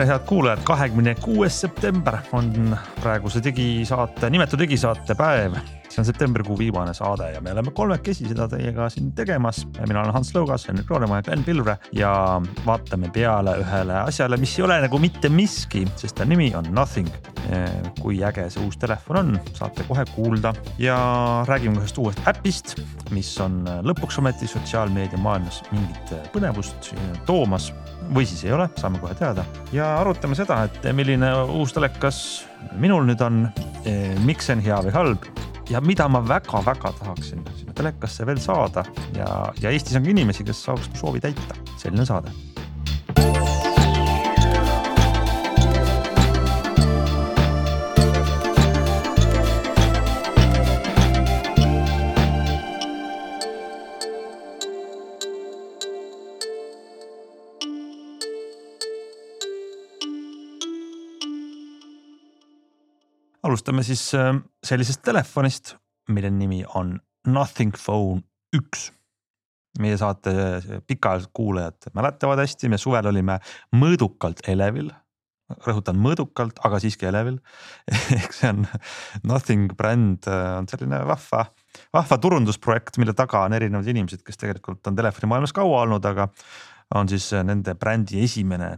tere, head kuulajad, kahekümne kuues september on praeguse digisaate, nimetu digisaate päev. see on septembrikuu viimane saade ja me oleme kolmekesi seda teiega siin tegemas. mina olen Hans Lõugas, Henrik Roonemaa ja Glen Pilvre ja vaatame peale ühele asjale, mis ei ole nagu mitte miski, sest ta nimi on Nothing. kui äge see uus telefon on, saate kohe kuulda ja räägime ühest uuest äpist, mis on lõpuks ometi sotsiaalmeedia maailmas mingit põnevust toomas või siis ei ole, saame kohe teada. Ja arutame seda, et milline uus telekas minul nüüd on, miks see on hea või halb. Ja mida ma väga-väga tahaksin sinna telekasse veel saada. Ja, ja Eestis on ka inimesi, kes saaks mu soovi täita. selline saade alustame siis äh, sellisest telefonist, mille nimi on Nothing Phone üks. meie saate pikaajalised kuulajad mäletavad hästi, me suvel olime mõõdukalt elevil. rõhutan mõõdukalt, aga siiski elevil ehk see on Nothing bränd äh, on selline vahva, vahva turundusprojekt, mille taga on erinevad inimesed, kes tegelikult on telefonimaailmas kaua olnud, aga on siis nende brändi esimene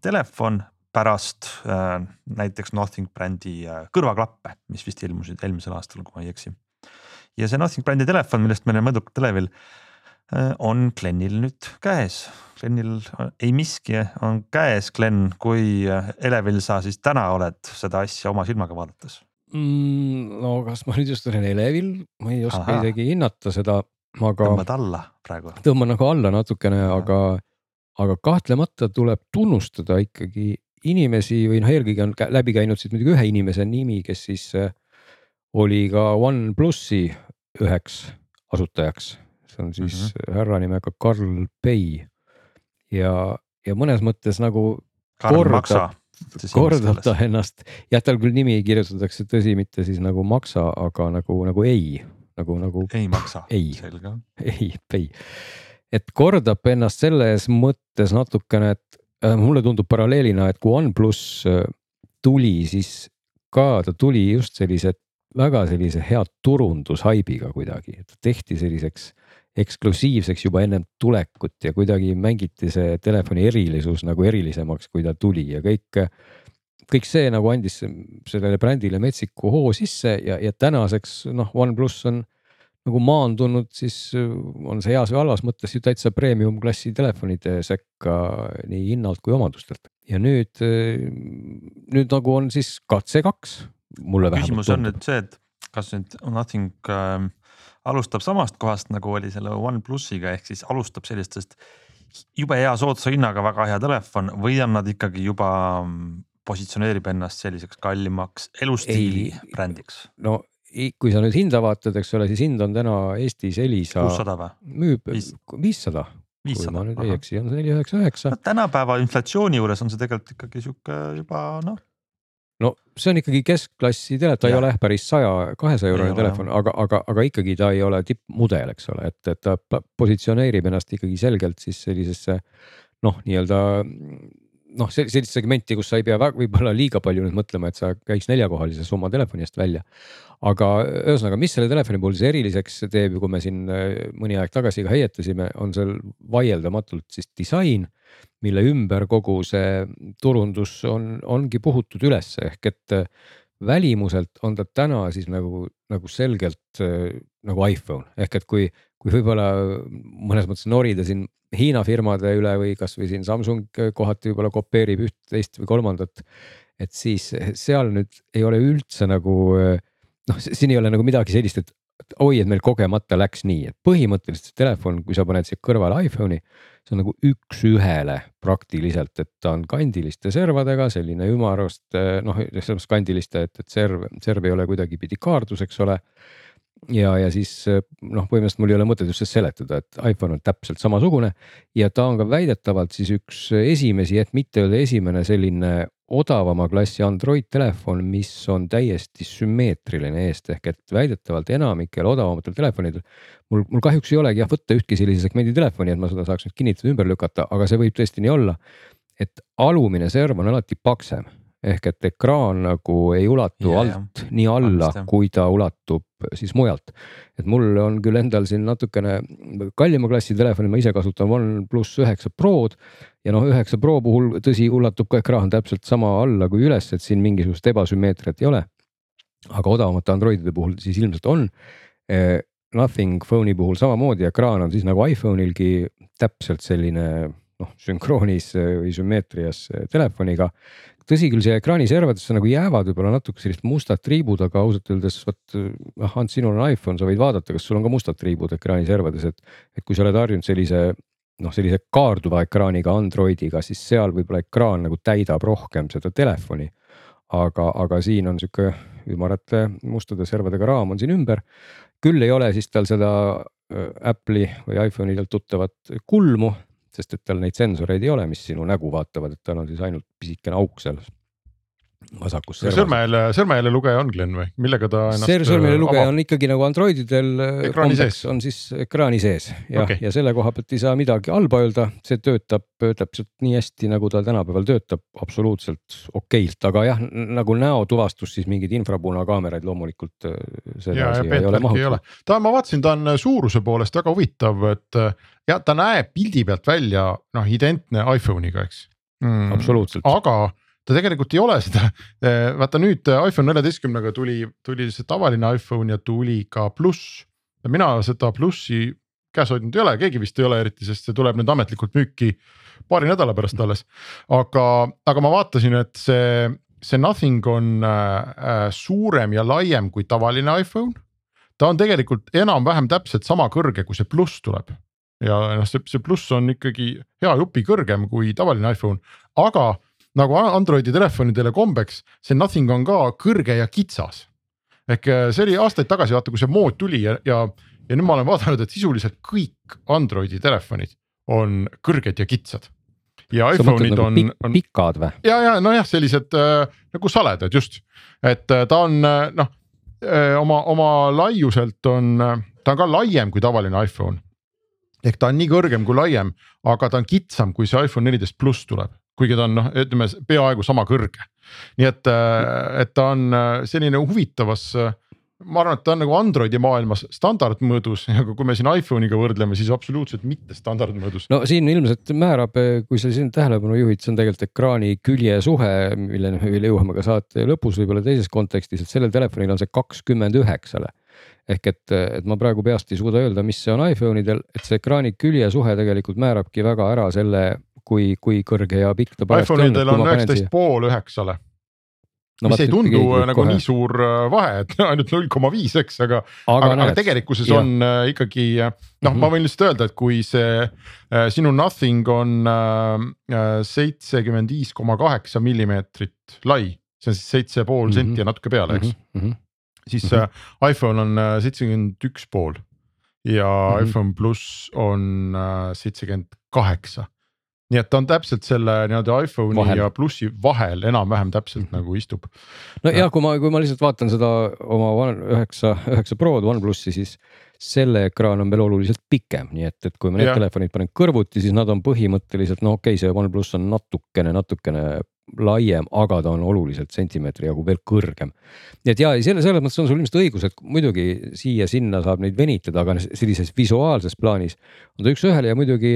telefon, pärast äh, näiteks Nothing brändi äh, kõrvaklappe, mis vist ilmusid eelmisel aastal, kui ma ei eksi. ja see Nothing brändi telefon, millest meil on mõõdukad televil äh,, on Glenil nüüd käes. Glenil ei miski on käes, Glen, kui äh, elevil sa siis täna oled seda asja oma silmaga vaadates mm,? no kas ma nüüd just olen elevil, ma ei oska Aha. isegi hinnata seda, aga. tõmbad alla praegu? tõmban nagu alla natukene, aga, aga kahtlemata tuleb tunnustada ikkagi inimesi või noh, eelkõige on läbi käinud siis muidugi ühe inimese nimi, kes siis äh, oli ka OnePlusi üheks asutajaks. see on siis mm -hmm. härra nimega Karl Pei ja, ja mõnes mõttes nagu kordab, kordab ta ennast, jah, tal küll nimi kirjutatakse, tõsi, mitte siis nagu maksa, aga nagu, nagu ei, nagu, nagu. ei maksa, selge. ei, Pei, et kordab ennast selles mõttes natukene, et mulle tundub paralleelina, et kui OnePlus äh, tuli, siis ka ta tuli just sellise väga sellise hea turundushaibiga kuidagi, et tehti selliseks eksklusiivseks juba ennem tulekut ja kuidagi mängiti see telefoni erilisus nagu erilisemaks, kui ta tuli ja kõik. kõik see nagu andis sellele brändile metsiku hoo sisse ja, ja tänaseks noh, OnePlus on nagu maandunud, siis äh, on see heas või halvas mõttes ju täitsa premium klassi telefonide sekka nii hinnalt kui omadustelt. ja nüüd, äh, nüüd nagu on siis katse kaks, mulle vähemalt küsimus on nüüd see, et kas nüüd Nothing äh, alustab samast kohast nagu oli selle OnePlusiga ehk siis alustab sellistest jube hea soodsa hinnaga väga hea telefon või on nad ikkagi juba mm, positsioneerib ennast selliseks kallimaks elustiili ei, brändiks? no kui sa nüüd hinda vaatad, eks ole, siis hind on täna Eestis Elisa. kuussada või? müüb viissada. kui ma nüüd ei eksi, on see neli üheksa üheksa. tänapäeva inflatsiooni juures on see tegelikult ikkagi sihuke juba noh. no see on ikkagi keskklassi telefon, ta ja. ei ole päris saja, kahesaja eurone telefon, aga, aga, aga ikkagi ta ei ole tippmudel, eks ole, et, et ta positsioneerib ennast ikkagi selgelt siis sellisesse noh, nii-öelda noh, sellist segmenti, kus sa ei pea võib-olla liiga palju nüüd mõtlema, et sa käiks neljakohalise summa telefoni eest välja. aga ühesõnaga, mis selle telefoni puhul siis eriliseks teeb kui me siin äh, mõni aeg tagasi ka heietasime, on seal vaieldamatult siis disain, mille ümber kogu see turundus on, ongi puhutud üles ehk et äh, välimuselt on ta täna siis nagu, nagu selgelt äh, nagu iPhone ehk et kui, kui võib-olla mõnes mõttes norida siin Hiina firmade üle või kasvõi siin Samsung kohati võib-olla kopeerib üht, teist või kolmandat. et siis seal nüüd ei ole üldse nagu noh, siin ei ole nagu midagi sellist, et oi, et meil kogemata läks nii, et põhimõtteliselt see telefon, kui sa paned siia kõrvale iPhone'i, see on nagu üks-ühele praktiliselt, et ta on kandiliste servadega, selline ümarast noh, selles mõttes kandiliste, et, et serv, serv ei ole kuidagipidi kaardus, eks ole ja, ja siis noh, põhimõtteliselt mul ei ole mõtet just seletada, et iPhone on täpselt samasugune ja ta on ka väidetavalt siis üks esimesi, et mitte öelda esimene selline odavama klassi Android telefon, mis on täiesti sümmeetriline eest ehk et väidetavalt enamikel odavamatel telefonidel. mul, mul kahjuks ei olegi jah võtta ühtki sellise segmendi telefoni, et ma seda saaks nüüd kinnitada, ümber lükata, aga see võib tõesti nii olla. et alumine serv on alati paksem ehk et ekraan nagu ei ulatu yeah, alt nii alla, kui ta ulatub siis mujalt. et mul on küll endal siin natukene kallima klassi telefoni, ma ise kasutan OnePlus üheksa Prod. ja noh, üheksa Pro puhul tõsi, ulatub ka ekraan täpselt sama alla kui üles, et siin mingisugust ebasümmeetriat ei ole. aga odavamate Androidide puhul siis ilmselt on eh,. Nothing Phone'i puhul samamoodi, ekraan on siis nagu iPhone'ilgi täpselt selline noh, sünkroonis või sümmeetrias telefoniga tõsi küll, siia ekraaniservadesse nagu jäävad võib-olla natuke sellised mustad triibud, aga ausalt öeldes vot noh, Ants, sinul on iPhone, sa võid vaadata, kas sul on ka mustad triibud ekraaniservades, et. et kui sa oled harjunud sellise noh, sellise kaarduva ekraaniga Androidiga, siis seal võib-olla ekraan nagu täidab rohkem seda telefoni. aga, aga siin on sihuke ümarate mustade servadega raam on siin ümber. küll ei ole siis tal seda äh, Apple'i või iPhone'idelt tuttavat kulmu sest et tal neid sensoreid ei ole, mis sinu nägu vaatavad, et tal on siis ainult pisikene auk seal vasakus servas. sõrmehääle, sõrmehääle lugeja on Glen või, millega ta ennast. sõrmehääle äh, lugeja on ikkagi nagu Androididel kombeks on siis ekraani sees ja okay., ja selle koha pealt ei saa midagi halba öelda, see töötab täpselt nii hästi, nagu ta tänapäeval töötab, absoluutselt okeilt, aga jah, nagu näotuvastus, siis mingeid infrapunakaameraid loomulikult. Äh, ta, ma vaatasin, ta on suuruse poolest väga huvitav, et ja ta näeb pildi pealt välja noh, identne iPhone'iga, eks mm,. absoluutselt. aga ta tegelikult ei ole seda, eh, vaata nüüd eh, iPhone neljateistkümnega tuli, tuli see tavaline iPhone ja tuli ka pluss. mina seda plussi käes hoidnud ei ole, keegi vist ei ole eriti, sest see tuleb nüüd ametlikult müüki paari nädala pärast alles. aga, aga ma vaatasin, et see, see Nothing on äh, suurem ja laiem kui tavaline iPhone. ta on tegelikult enam-vähem täpselt sama kõrge, kui see pluss tuleb. ja noh, see, see pluss on ikkagi hea jupi kõrgem kui tavaline iPhone, aga nagu Androidi telefonidele kombeks, see Nothing on ka kõrge ja kitsas. ehk äh, see oli aastaid tagasi, vaata, kui see mood tuli ja, ja, ja nüüd ma olen vaadanud, et sisuliselt kõik Androidi telefonid on kõrged ja kitsad. ja iPhone'id nagu on, on. pikad või? ja, ja nojah, sellised äh, nagu saledad just, et äh, ta on äh, noh äh, oma, oma laiuselt on, äh, ta on ka laiem kui tavaline iPhone ehk ta on nii kõrgem kui laiem, aga ta on kitsam, kui see iPhone neliteist pluss tuleb kuigi ta on noh, ütleme peaaegu sama kõrge. nii et, äh, et ta on äh, selline huvitavas, äh, ma arvan, et ta on nagu Androidi maailmas standardmõõdus, aga kui me siin iPhone'iga võrdleme, siis absoluutselt mitte standardmõõdus. no siin ilmselt määrab, kui sa siin tähelepanu juhid, see on tegelikult ekraani küljesuhe, milleni me veel jõuame ka saate lõpus võib-olla teises kontekstis, et sellel telefonil on see kakskümmend üheksale ehk et, et ma praegu peast ei suuda öelda, mis see on iPhone idel, et see ekraani küljesuhe tegelikult määrabki väga ära selle kui, kui kõrge ja pikk ta parajasti on. iPhone idel on üheksateist pool üheksale no,. mis ei tundu nagu kohe. nii suur äh, vahe, et ainult null koma viis, eks, aga, aga, aga, aga tegelikkuses ja. on äh, ikkagi noh mm -hmm., ma võin lihtsalt öelda, et kui see äh, sinu Nothing on seitsekümmend viis koma kaheksa millimeetrit lai, see on siis seitse pool -hmm. senti ja natuke peale, eks mm. -hmm. siis mm -hmm. iPhone on seitsekümmend üks pool ja mm -hmm. iPhone pluss on seitsekümmend kaheksa nii et ta on täpselt selle nii-öelda iPhone'i vahel. ja plussi vahel enam-vähem täpselt mm -hmm. nagu istub. no ja kui ma, kui ma lihtsalt vaatan seda oma üheksa, üheksa Prod OnePlussi, siis selle ekraan on veel oluliselt pikem, nii et, et kui ma need ja. telefonid panen kõrvuti, siis nad on põhimõtteliselt no okei okay,, see OnePlus on natukene, natukene laiem, aga ta on oluliselt sentimeetri jagu veel kõrgem. nii et ja selle, selles mõttes on sul ilmselt õigus, et muidugi siia-sinna saab neid venitada, aga sellises visuaalses plaanis on ta üks-ühele ja muidugi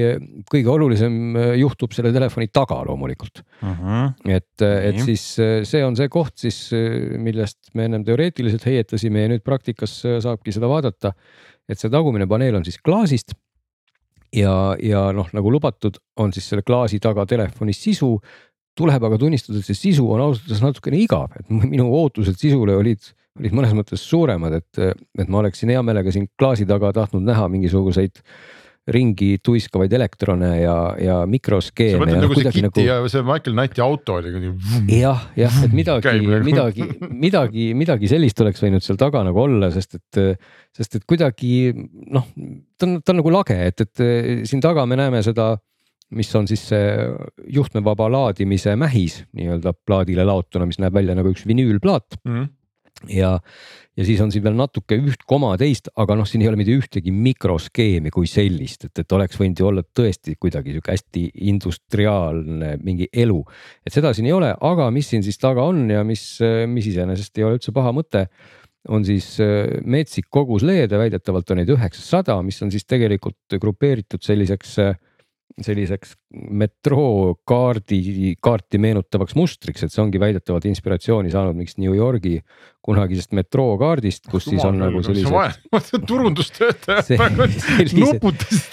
kõige olulisem äh, juhtub selle telefoni taga loomulikult uh. -huh. et, äh, et siis äh, see on see koht siis, millest me ennem teoreetiliselt heietasime ja nüüd praktikas saabki seda vaadata. et see tagumine paneel on siis klaasist ja, ja noh, nagu lubatud, on siis selle klaasi taga telefoni sisu tuleb aga tunnistada, et see sisu on ausalt öeldes natukene igav, et minu ootused sisule olid, olid mõnes mõttes suuremad, et, et ma oleksin hea meelega siin klaasi taga tahtnud näha mingisuguseid ringi tuiskavaid elektrone ja, ja sa mikroskeeme. mõtled ja nagu see Kitty ja see Michael Knighti auto oli kuidagi. jah, jah, et midagi nagu., midagi, midagi, midagi sellist oleks võinud seal taga nagu olla, sest et, sest et kuidagi noh, ta on, ta on nagu lage, et, et siin taga me näeme seda, mis on siis see juhtmevaba laadimise mähis nii-öelda plaadile laotuna, mis näeb välja nagu üks vinüülplaat Mhm. ja, ja siis on siin veel natuke üht koma teist, aga noh, siin ei ole mitte ühtegi mikroskeemi kui sellist, et, et oleks võinud ju olla tõesti kuidagi sihuke hästi industriaalne mingi elu. et seda siin ei ole, aga mis siin siis taga on ja mis, mis iseenesest ei ole üldse paha mõte on siis äh, metsik kogus leede, väidetavalt on neid üheksasada, mis on siis tegelikult grupeeritud selliseks, selliseks metrookaardi, kaarti meenutavaks mustriks, et see ongi väidetavalt inspiratsiooni saanud mingist New Yorgi kunagisest metrookaardist, kus siis on nagu sellised turundustöötaja. See- praegu sellised- nuputas,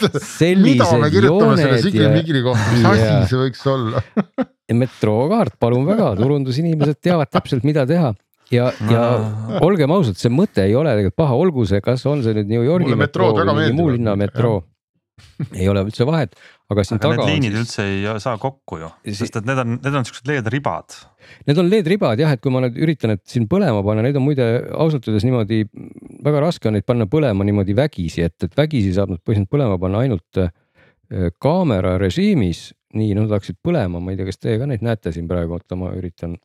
mida me kirjutame selle ja Migri kohta, mis asi see võiks olla? metrookaart, palun väga, turundusinimesed teavad täpselt, mida teha. Ja, ja olgem ausad, see mõte ei ole tegelikult paha, olgu see, kas on see nüüd New Yorgi Mulle metroo või mingi muu linna metroo. Ei ole üldse vahet, aga siin aga need taga on liinid siis, üldse ei saa kokku ju, Si- sest et need on, need on siuksed leedribad. need on LED-ribad jah, et kui ma nüüd üritan, et siin põlema panna, neid on muide ausalt öeldes niimoodi väga raske on neid panna põlema niimoodi vägisi, et, et vägisi saab nad põhimõtteliselt põlema panna ainult äh, kaamera režiimis. nii, no nad hakkasid põlema, ma ei tea, kas teie ka neid näete siin praegu, oota, ma üritan,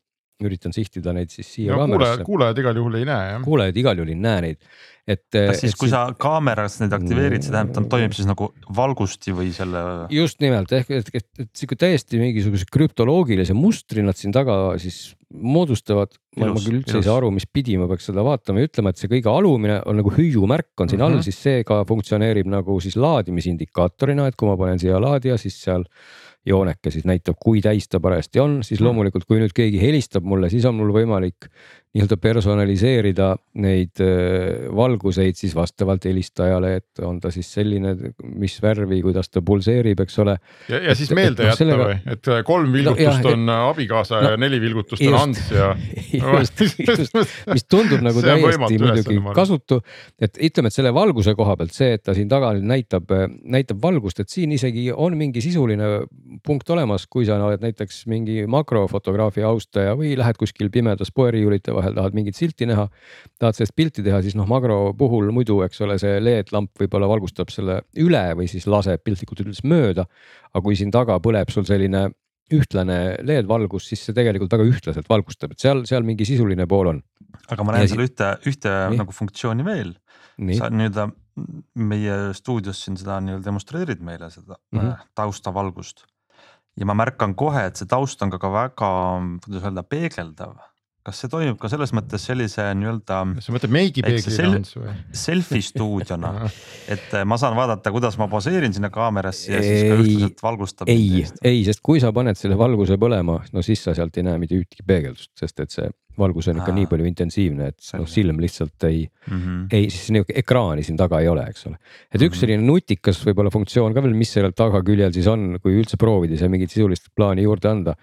üritan sihtida neid siis siia no kaamerasse. kuulajad igal juhul ei näe jah. kuulajad igal juhul ei näe neid, et. kas siis, kui sa kaameras neid aktiveerid, see tähendab, ta toimib siis nagu valgusti või selle. just nimelt ehk et, et, et sihuke täiesti mingisuguse krüptoloogilise mustri nad siin taga siis moodustavad. ma, küll üldse ilus. ei saa aru, mis pidi ma peaks seda vaatama ja ütlema, et see kõige alumine on nagu hüüumärk on siin mm -hmm. Mhm. all, siis see ka funktsioneerib nagu siis laadimisindikaatorina, et kui ma panen siia laadija, siis seal jooneke siis näitab, kui täis ta parajasti on, siis Mhm. loomulikult, kui nüüd keegi helistab mulle, siis on mul võimalik nii-öelda personaliseerida neid äh, valguseid siis vastavalt helistajale, et on ta siis selline, mis värvi, kuidas ta pulseerib, eks ole. ja, ja siis et- meelde et noh, jätta sellega- või, et äh, kolm vilgutust jah, on abikaasa no, ja neli vilgutust on just. Ants ja. just, just, mis tundub nagu on täiesti muidugi kasutu, et ütleme, et selle valguse koha pealt see, et ta siin taga nüüd näitab, näitab valgust, et siin isegi on mingi sisuline punkt olemas, kui sa oled näiteks mingi makrofotograafia austaja või lähed kuskil pimedas poeriiulite vahel, tahad mingit silti näha. tahad sellest pilti teha, siis noh, makro puhul muidu, eks ole, see LED-lamp võib-olla valgustab selle üle või siis laseb piltlikult öeldes mööda. aga kui siin taga põleb sul selline ühtlane LED-valgus, siis see tegelikult väga ühtlaselt valgustab, et seal, seal mingi sisuline pool on. aga ma Ja näen si- seal ühte, ühte Nii. nagu funktsiooni veel. sa nii-öelda meie stuudios siin seda nii-öelda demonstreerid meile seda mm. -hmm. taustavalgust. ja ma märkan kohe, et see taust on ka, ka väga, kuidas öelda, peegeldav. Kas see toimub ka selles mõttes sellise nii-öelda sa mõtled meigipeeglina sel- Ants või? selfie stuudiona, et äh, ma saan vaadata, kuidas ma poseerin sinna kaamerasse ja siis ka Ei, ühtlaselt valgustab. ei, ei, sest kui sa paned selle valguse põlema, no siis sa sealt ei näe mitte ühtegi peegeldust, sest et see valgus on ikka nii palju intensiivne, et noh, silm lihtsalt ei, mm. -hmm. ei, siis nihuke ekraani siin taga ei ole, eks ole. et üks Mhm. selline nutikas võib-olla funktsioon ka veel, mis sellel tagaküljel siis on, kui üldse proovida seal mingit sisulist plaani juurde anda.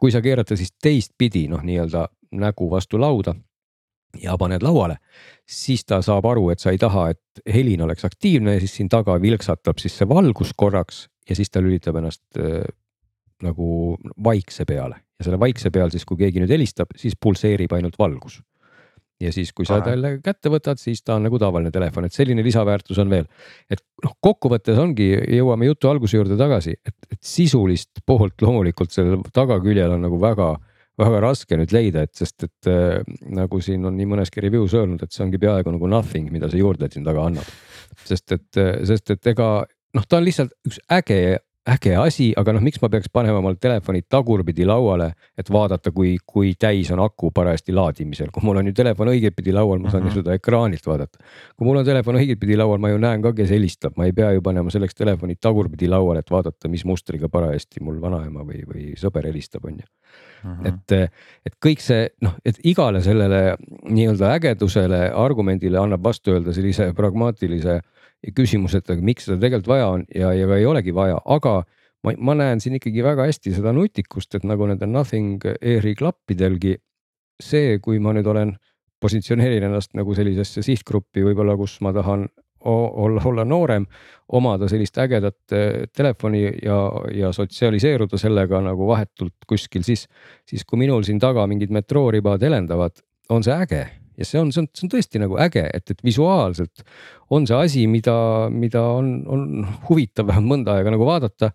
Kui sa keerad ta siis teistpidi noh, nii-öelda nägu vastu lauda ja paned lauale, siis ta saab aru, et sa ei taha, et helin oleks aktiivne ja siis siin taga vilksatab siis see valgus korraks ja siis ta lülitab ennast äh, nagu vaikse peale. Ja selle vaikse peal siis, kui keegi nüüd helistab, siis pulseerib ainult valgus ja siis, kui sa ta Tore. jälle kätte võtad, siis ta on nagu tavaline telefon, et selline lisaväärtus on veel. et noh, kokkuvõttes ongi, jõuame jutu alguse juurde tagasi, et, et sisulist poolt loomulikult sellel tagaküljel on nagu väga, väga raske nüüd leida, et sest et äh, nagu siin on nii mõneski review's öelnud, et see ongi peaaegu nagu nothing, mida see juurde siin taga annab. sest et, sest et ega noh, ta on lihtsalt üks äge äge asi, aga noh, miks ma peaks panema omal telefoni tagurpidi lauale, et vaadata, kui, kui täis on aku parajasti laadimisel, kui mul on ju telefon õigetpidi laual, ma saan ju Mhm. seda ekraanilt vaadata. kui mul on telefon õigetpidi laual, ma ju näen ka, kes helistab, ma ei pea ju panema selleks telefoni tagurpidi lauale, et vaadata, mis mustriga parajasti mul vanaema või, või sõber helistab, on ju. Mhm. et, et kõik see noh, et igale sellele nii-öelda ägedusele, argumendile annab vastu öelda sellise pragmaatilise küsimuse, et aga miks seda tegelikult vaja on ja, ja ka ei olegi vaja, aga ma, ma näen siin ikkagi väga hästi seda nutikust, et nagu nende Nothing Airi klappidelgi see, kui ma nüüd olen, positsioneerin ennast nagu sellisesse sihtgruppi võib-olla, kus ma tahan olla, olla noorem, omada sellist ägedat eh, telefoni ja, ja sotsialiseeruda sellega nagu vahetult kuskil, siis, siis kui minul siin taga mingid metrooribad helendavad, on see äge ja see on, see on, see on tõesti nagu äge, et, et visuaalselt on see asi, mida, mida on, on huvitav vähemalt mõnda aega nagu vaadata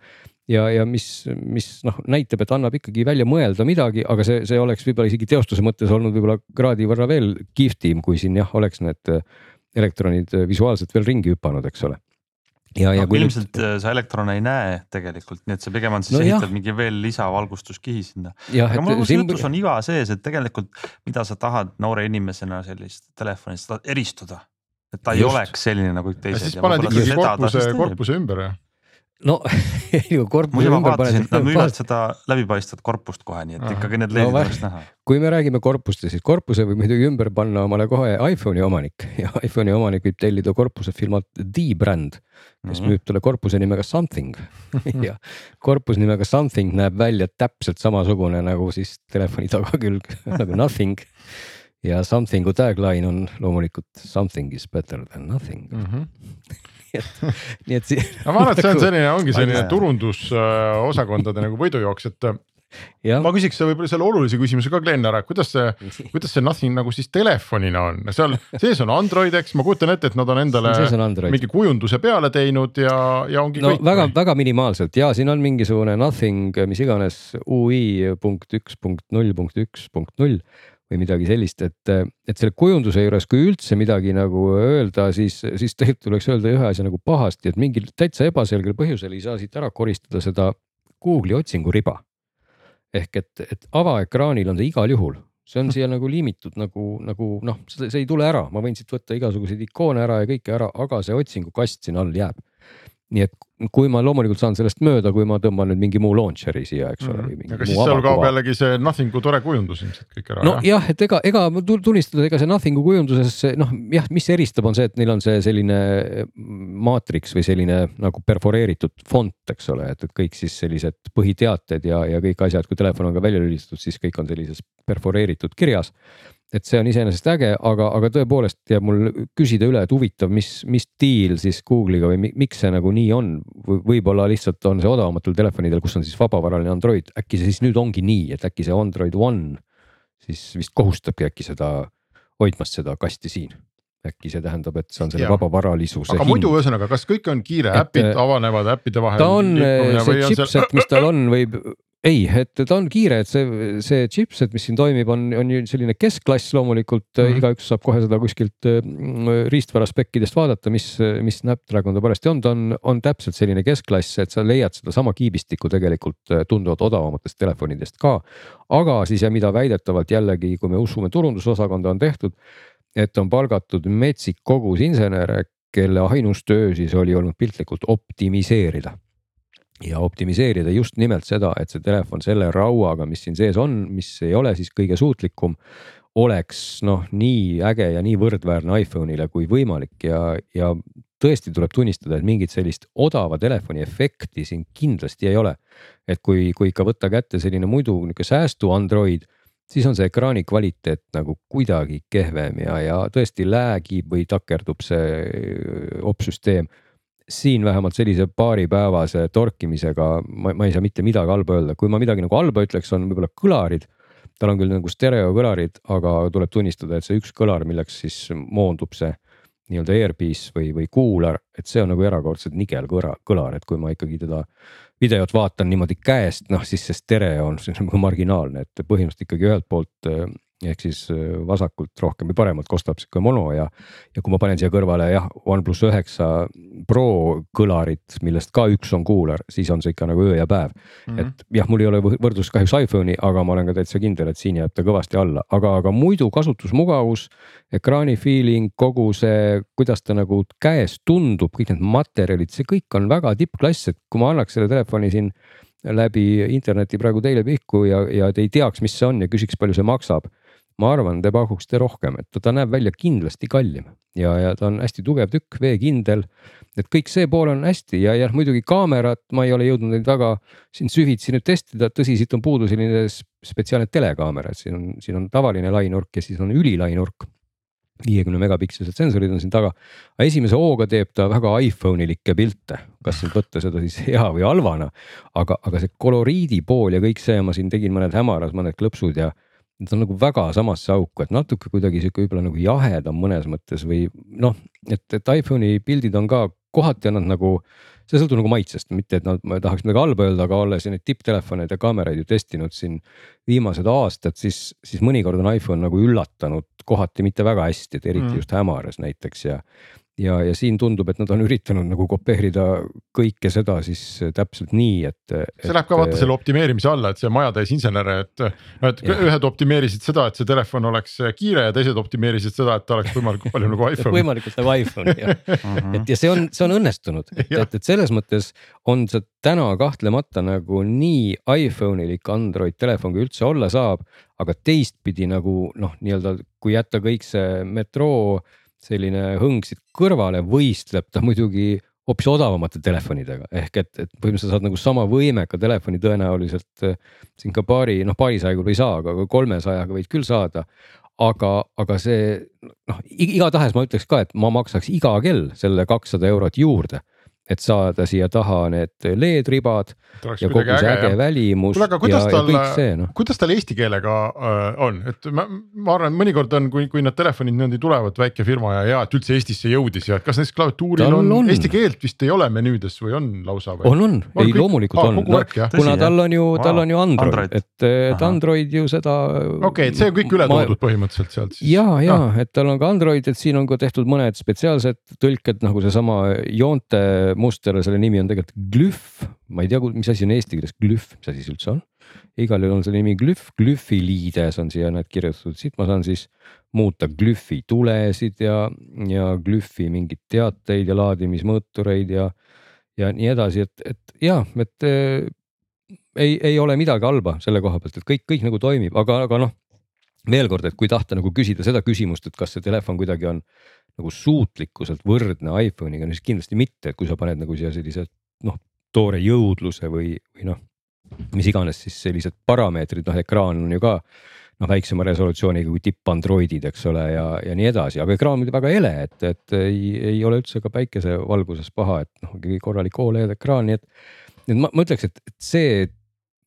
ja, ja mis, mis noh, näitab, et annab ikkagi välja mõelda midagi, aga see, see oleks võib-olla isegi teostuse mõttes olnud võib-olla kraadi võrra veel kihvtim, kui siin jah, oleks need elektronid visuaalselt veel ringi hüpanud, eks ole ja no,, ja kui ilmselt nüüd... Äh, sa elektrone ei näe tegelikult, nii et see pigem on siis no, ehitad mingi veel lisavalgustuskihi sinna. aga mul siin jutus on iva sees, et tegelikult mida sa tahad noore inimesena sellist telefonist eristuda. et ta Just. ei oleks selline nagu teised. siis paned ikkagi korpuse, korpuse ümber jah no muidu ma vaatasin, nad müüvad seda läbipaistvat korpust kohe, nii et Aha. ikkagi need leedid no, oleks näha. kui me räägime korpustest, siis korpuse võib muidugi ümber panna omale kohe iPhone'i omanik ja iPhone'i omanik võib tellida korpuse firmalt D-Brand, kes mm -hmm. müüb talle korpuse nimega Something ja korpus nimega Something näeb välja täpselt samasugune nagu siis telefoni tagakülg nagu Nothing ja Something'u tagline on loomulikult something is better than nothing mm. -hmm nii et, nii et. no ma arvan, et see on selline, ongi selline turundusosakondade nagu võidujooks, et Ja. ma küsiks võib-olla selle olulise küsimuse ka Glen ära, kuidas see, kuidas see Nothing nagu siis telefonina on, seal sees on Android, eks? Ma kujutan ette, et nad on endale on mingi kujunduse peale teinud ja, ja ongi no, kõik. väga, väga minimaalselt. Ja siin on mingisugune Nothing, mis iganes ui punkt üks punkt null punkt üks punkt null või midagi sellist, et, et selle kujunduse juures, kui üldse midagi nagu öelda, siis, siis tegelikult tuleks öelda ühe asja nagu pahasti, et mingil täitsa ebaselgel põhjusel ei saa siit ära koristada seda Google'i otsinguriba. ehk et, et avaekraanil on ta igal juhul, see on siia nagu liimitud nagu, nagu noh, see ei tule ära, ma võin siit võtta igasuguseid ikoone ära ja kõike ära, aga see otsingukast siin all jääb nii et kui ma loomulikult saan sellest mööda, kui ma tõmban nüüd mingi muu launcher'i siia, eks ole mm.. aga siis seal kaob jällegi see Nothing'u tore kujundus ilmselt kõik ära. no jah, et ega, ega tunnistada, ega see Nothing'u kujunduses noh, jah, mis eristab, on see, et neil on see selline maatriks või selline nagu perforeeritud font, eks ole, et, et kõik siis sellised põhiteated ja, ja kõik asjad, kui telefon on ka välja lülitatud, siis kõik on sellises perforeeritud kirjas et see on iseenesest äge, aga, aga tõepoolest jääb mul küsida üle, et huvitav, mis, mis diil siis Google'iga või miks see nagu nii on v. võib-olla lihtsalt on see odavamatel telefonidel, kus on siis vabavaraline Android, äkki see siis nüüd ongi nii, et äkki see Android One siis vist kohustabki äkki seda hoidmast seda kasti siin äkki see tähendab, et see on selle vabavaralisuse. aga hind. muidu ühesõnaga, kas kõik on kiire, äpid avanevad äppide vahel? ta on see chipset mis tal on, võib ei, et ta on kiire, et see, see chipset, mis siin toimib, on, on ju selline keskklass loomulikult mm, -hmm. igaüks saab kohe seda kuskilt mm, riistvara spekkidest vaadata, mis, mis Snapdragon ta parajasti on, ta on, on täpselt selline keskklass, et sa leiad sedasama kiibistikku tegelikult äh, tunduvalt odavamatest telefonidest ka. aga siis ja mida väidetavalt jällegi, kui me usume turundusosakonda, on tehtud, et on palgatud metsik kogus insenere, kelle ainus töö siis oli olnud piltlikult optimiseerida ja optimiseerida just nimelt seda, et see telefon selle rauaga, mis siin sees on, mis ei ole siis kõige suutlikum, oleks noh, nii äge ja nii võrdväärne iPhone'ile kui võimalik ja, ja tõesti tuleb tunnistada, et mingit sellist odava telefoni efekti siin kindlasti ei ole. et kui, kui ikka võtta kätte selline muidu nihuke säästu Android, siis on see ekraani kvaliteet nagu kuidagi kehvem ja, ja tõesti lag'ib või takerdub see opsüsteem siin vähemalt sellise paaripäevase torkimisega ma, ma ei saa mitte midagi halba öelda, kui ma midagi nagu halba ütleks, on võib-olla kõlarid. tal on küll nagu stereokõlarid, aga tuleb tunnistada, et see üks kõlar, milleks siis moondub see nii-öelda airpiece või, või kuular, et see on nagu erakordselt nigel kõra, kõlar, et kui ma ikkagi teda videot vaatan niimoodi käest, noh siis see stereo on nagu marginaalne, et põhimõtteliselt ikkagi ühelt poolt ehk siis äh, vasakult rohkem või paremalt kostab sihuke mono ja, ja kui ma panen siia kõrvale jah, OnePlus üheksa Pro kõlarit, millest ka üks on kuular, siis on see ikka nagu öö ja päev mm. -hmm. et jah, mul ei ole võrdlust kahjuks iPhone'i, aga ma olen ka täitsa kindel, et siin jääb ta kõvasti alla, aga, aga muidu kasutusmugavus, ekraani feeling, kogu see, kuidas ta nagu käes tundub, kõik need materjalid, see kõik on väga tippklass, et kui ma annaks selle telefoni siin läbi interneti praegu teile pihku ja, ja te ei teaks, mis see on ja küsiks, palju see maksab ma arvan, te pakuksite rohkem, et ta näeb välja kindlasti kallim ja, ja ta on hästi tugev tükk, veekindel. et kõik see pool on hästi ja, ja muidugi kaamerat, ma ei ole jõudnud neid väga siin süvitsi nüüd testida, tõsi, siit on puudu selline spetsiaalne telekaamera, et siin on, siin on tavaline lainurk ja siis on ülilai nurk viiekümne megapikselsed sensorid on siin taga. aga esimese hooga teeb ta väga iPhone ilikke pilte, kas nüüd võtta seda siis hea või halvana. aga, aga see koloriidi pool ja kõik see, ma siin tegin mõned hämaras, mõned klõpsud ja Need on nagu väga samasse auku, et natuke kuidagi sihuke võib-olla nagu jahedam mõnes mõttes või noh, et, et iPhone'i pildid on ka kohati on nad nagu, see sõltub nagu maitsest, mitte et nad, ma tahaks midagi halba öelda, aga olles neid tipptelefoneid ja kaameraid ju testinud siin viimased aastad, siis, siis mõnikord on iPhone nagu üllatanud kohati mitte väga hästi, et eriti mm. just hämaras näiteks ja ja, ja siin tundub, et nad on üritanud nagu kopeerida kõike seda siis täpselt nii, et. see läheb ka vaata selle optimeerimise alla, et see majatäis insenere, et et ja. ühed optimeerisid seda, et see telefon oleks kiire ja teised optimeerisid seda, et ta oleks võimalikult palju nagu iPhone. võimalikult nagu iPhone jah mhm. et ja see on, see on õnnestunud, et, et, et selles mõttes on see täna kahtlemata nagu nii iPhone'ilik Android telefon, kui üldse olla saab. aga teistpidi nagu noh, nii-öelda kui jätta kõik see metroo selline hõng siit kõrvale võistleb ta muidugi hoopis odavamate telefonidega ehk et, et põhimõtteliselt saad nagu sama võimeka telefoni tõenäoliselt äh, siin ka paari, noh paarisaja küll ei saa, aga kolmesajaga võid küll saada. aga, aga see noh, igatahes ma ütleks ka, et ma maksaks iga kell selle kakssada eurot juurde et saada siia taha need LED-ribad ja kogu see äge, äge välimus Kule, ja, ja kõik see noh. kuidas tal eesti keelega äh, on, et ma, ma arvan, mõnikord on, kui, kui need telefonid niimoodi tulevad, väike firma ja hea, et üldse Eestisse jõudis ja kas näiteks klaviatuuril on, on eesti keelt vist ei ole menüüdes või on lausa või? on, on, ei kõik? loomulikult ah, on, no, kuna tal on ju, tal on ju Android, Android., et, et Android ju seda. okei okay,, et see on kõik üle toodud ma... põhimõtteliselt sealt siis. ja, ja ah. et tal on ka Android, et siin on ka tehtud mõned spetsiaalsed tõlked nagu seesama joonte muster, selle nimi on tegelikult glühv, ma ei tea, mis asi on eesti keeles glühv, mis asi see üldse on. igal juhul on selle nimi glühv, glühvi liides on siia need kirjutatud, siit ma saan siis muuta glühvi tulesid ja, ja glühvi mingeid teateid ja laadimismõõtureid ja, ja nii edasi, et, et ja, et äh, ei, ei ole midagi halba selle koha pealt, et kõik, kõik nagu toimib, aga, aga noh veel kord, et kui tahta nagu küsida seda küsimust, et kas see telefon kuidagi on nagu suutlikkuselt võrdne iPhone'iga, no siis kindlasti mitte, et kui sa paned nagu siia sellise noh, toore jõudluse või, või noh, mis iganes siis sellised parameetrid, noh ekraan on ju ka noh, väiksema resolutsiooniga kui tipp Androidid, eks ole, ja, ja nii edasi, aga ekraan on väga hele, et, et ei, ei ole üldse ka päikesevalguses paha, et noh, korralik Oled ekraan, nii et. et ma, ma ütleks, et see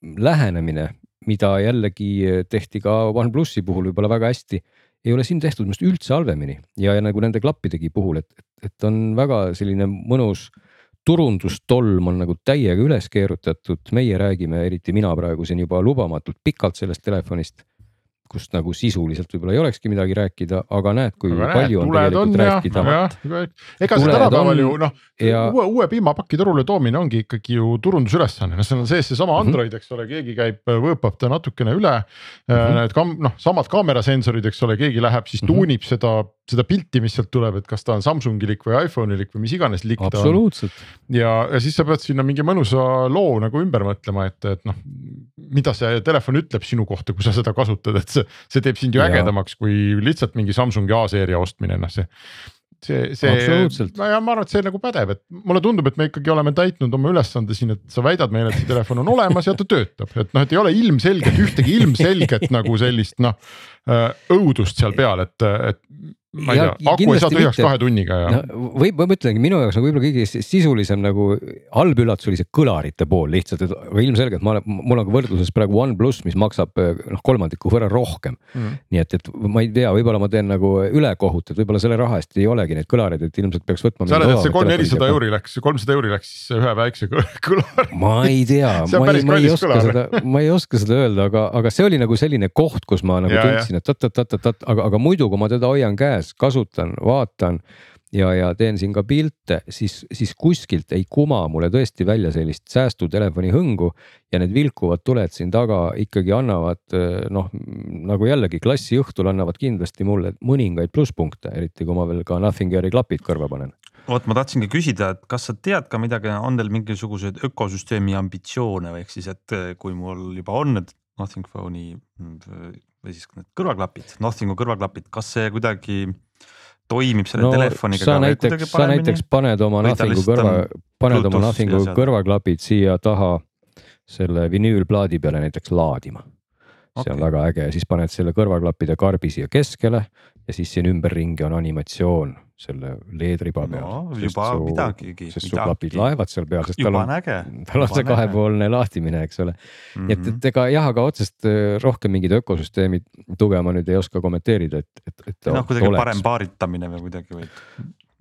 lähenemine, mida jällegi tehti ka OnePlusi puhul võib-olla väga hästi ei ole siin tehtud minu arust üldse halvemini. Ja, ja nagu nende klappidegi puhul, et, et on väga selline mõnus turundustolm on nagu täiega üles keerutatud, meie räägime, eriti mina praegu siin juba lubamatult pikalt sellest telefonist kust nagu sisuliselt võib-olla ei olekski midagi rääkida, aga näed, kui aga palju näed, on tegelikult on, rääkida. ega see tänapäeval ju noh ja..., uue, uue piimapaki turule toomine ongi ikkagi ju turundusülesanne, noh, seal on sees seesama mhm. Android, eks ole, keegi käib, võõpab ta natukene üle mm. -hmm. Need kam-, noh, samad kaamerasensorid, eks ole, keegi läheb siis mm -hmm. tuunib seda, seda pilti, mis sealt tuleb, et kas ta on Samsungilik või iPhone'ilik või mis iganes lik ta on. ja, ja siis sa pead sinna mingi mõnusa loo nagu ümber mõtlema, et, et noh, mida see telefon ütleb sinu kohta, kui sa seda kasutad, et see, see teeb sind ju ägedamaks kui lihtsalt mingi Samsungi A-seeria ostmine, noh see see, see, ja ma arvan, et see nagu pädeb, et mulle tundub, et me ikkagi oleme täitnud oma ülesande siin, et sa väidad meile, et see telefon on olemas ja ta töötab, et noh, et ei ole ilmselgelt ühtegi ilmselget nagu sellist noh õudust seal peal, et, et ma ei ja, tea, aku ei saa tühjaks kahe tunniga ja no,. või ma mõtlengi minu jaoks nagu võib-olla kõige sisulisem nagu halb üllatus oli see kõlarite pool lihtsalt, et aga ilmselgelt ma olen, mul on ka võrdluses praegu OnePlus, mis maksab noh, kolmandiku võrra rohkem. Mm.. nii et, et ma ei tea, võib-olla ma teen nagu ülekohut, et võib-olla selle raha eest ei olegi neid kõlareid, et ilmselt peaks võtma. sa arvad, et see kolm, nelisada euri läks, kolmsada euri läks ühe väikse kõlari ma ei tea ma ei, ma ei oska seda, ma ei oska seda öelda, aga, aga see oli nagu selline koht, kus ma nagu ja, tundsin, et oot-oot-oot-oot, aga, aga muidu, kui ma teda hoian käes, kasutan vaatan ja, ja teen siin ka pilte, siis, siis kuskilt ei kuma mulle tõesti välja sellist säästutelefoni hõngu. ja need vilkuvad tuled siin taga ikkagi annavad noh, nagu jällegi klassi õhtul annavad kindlasti mulle mõningaid plusspunkte, eriti kui ma veel ka Nothing Air'i klapid kõrva panen vot ma tahtsingi küsida, et kas sa tead ka midagi, on teil mingisuguseid ökosüsteemi ambitsioone või ehk siis, et kui mul juba on need Nothing Phone'i või siis need kõrvaklapid, Nothingu kõrvaklapid, kas see kuidagi toimib selle no, telefoniga sa näiteks, sa näiteks paned oma Nothingu kõrva, paned oma Nothingu kõrvaklapid siia taha selle vinüülplaadi peale näiteks laadima. see okay. on väga äge ja siis paned selle kõrvaklappide karbi siia keskele ja siis siin ümberringi on animatsioon selle LED-riba peal no juba su- midagigi. sest sul klapid laevad seal peal, sest tal on tal on see kahepoolne lahtimine, eks ole. nii et, et ega jah, aga otsest äh, rohkem mingid ökosüsteemi tuge ma nüüd ei oska kommenteerida, et, et, et. noh, kuidagi parem paaritamine või kuidagi või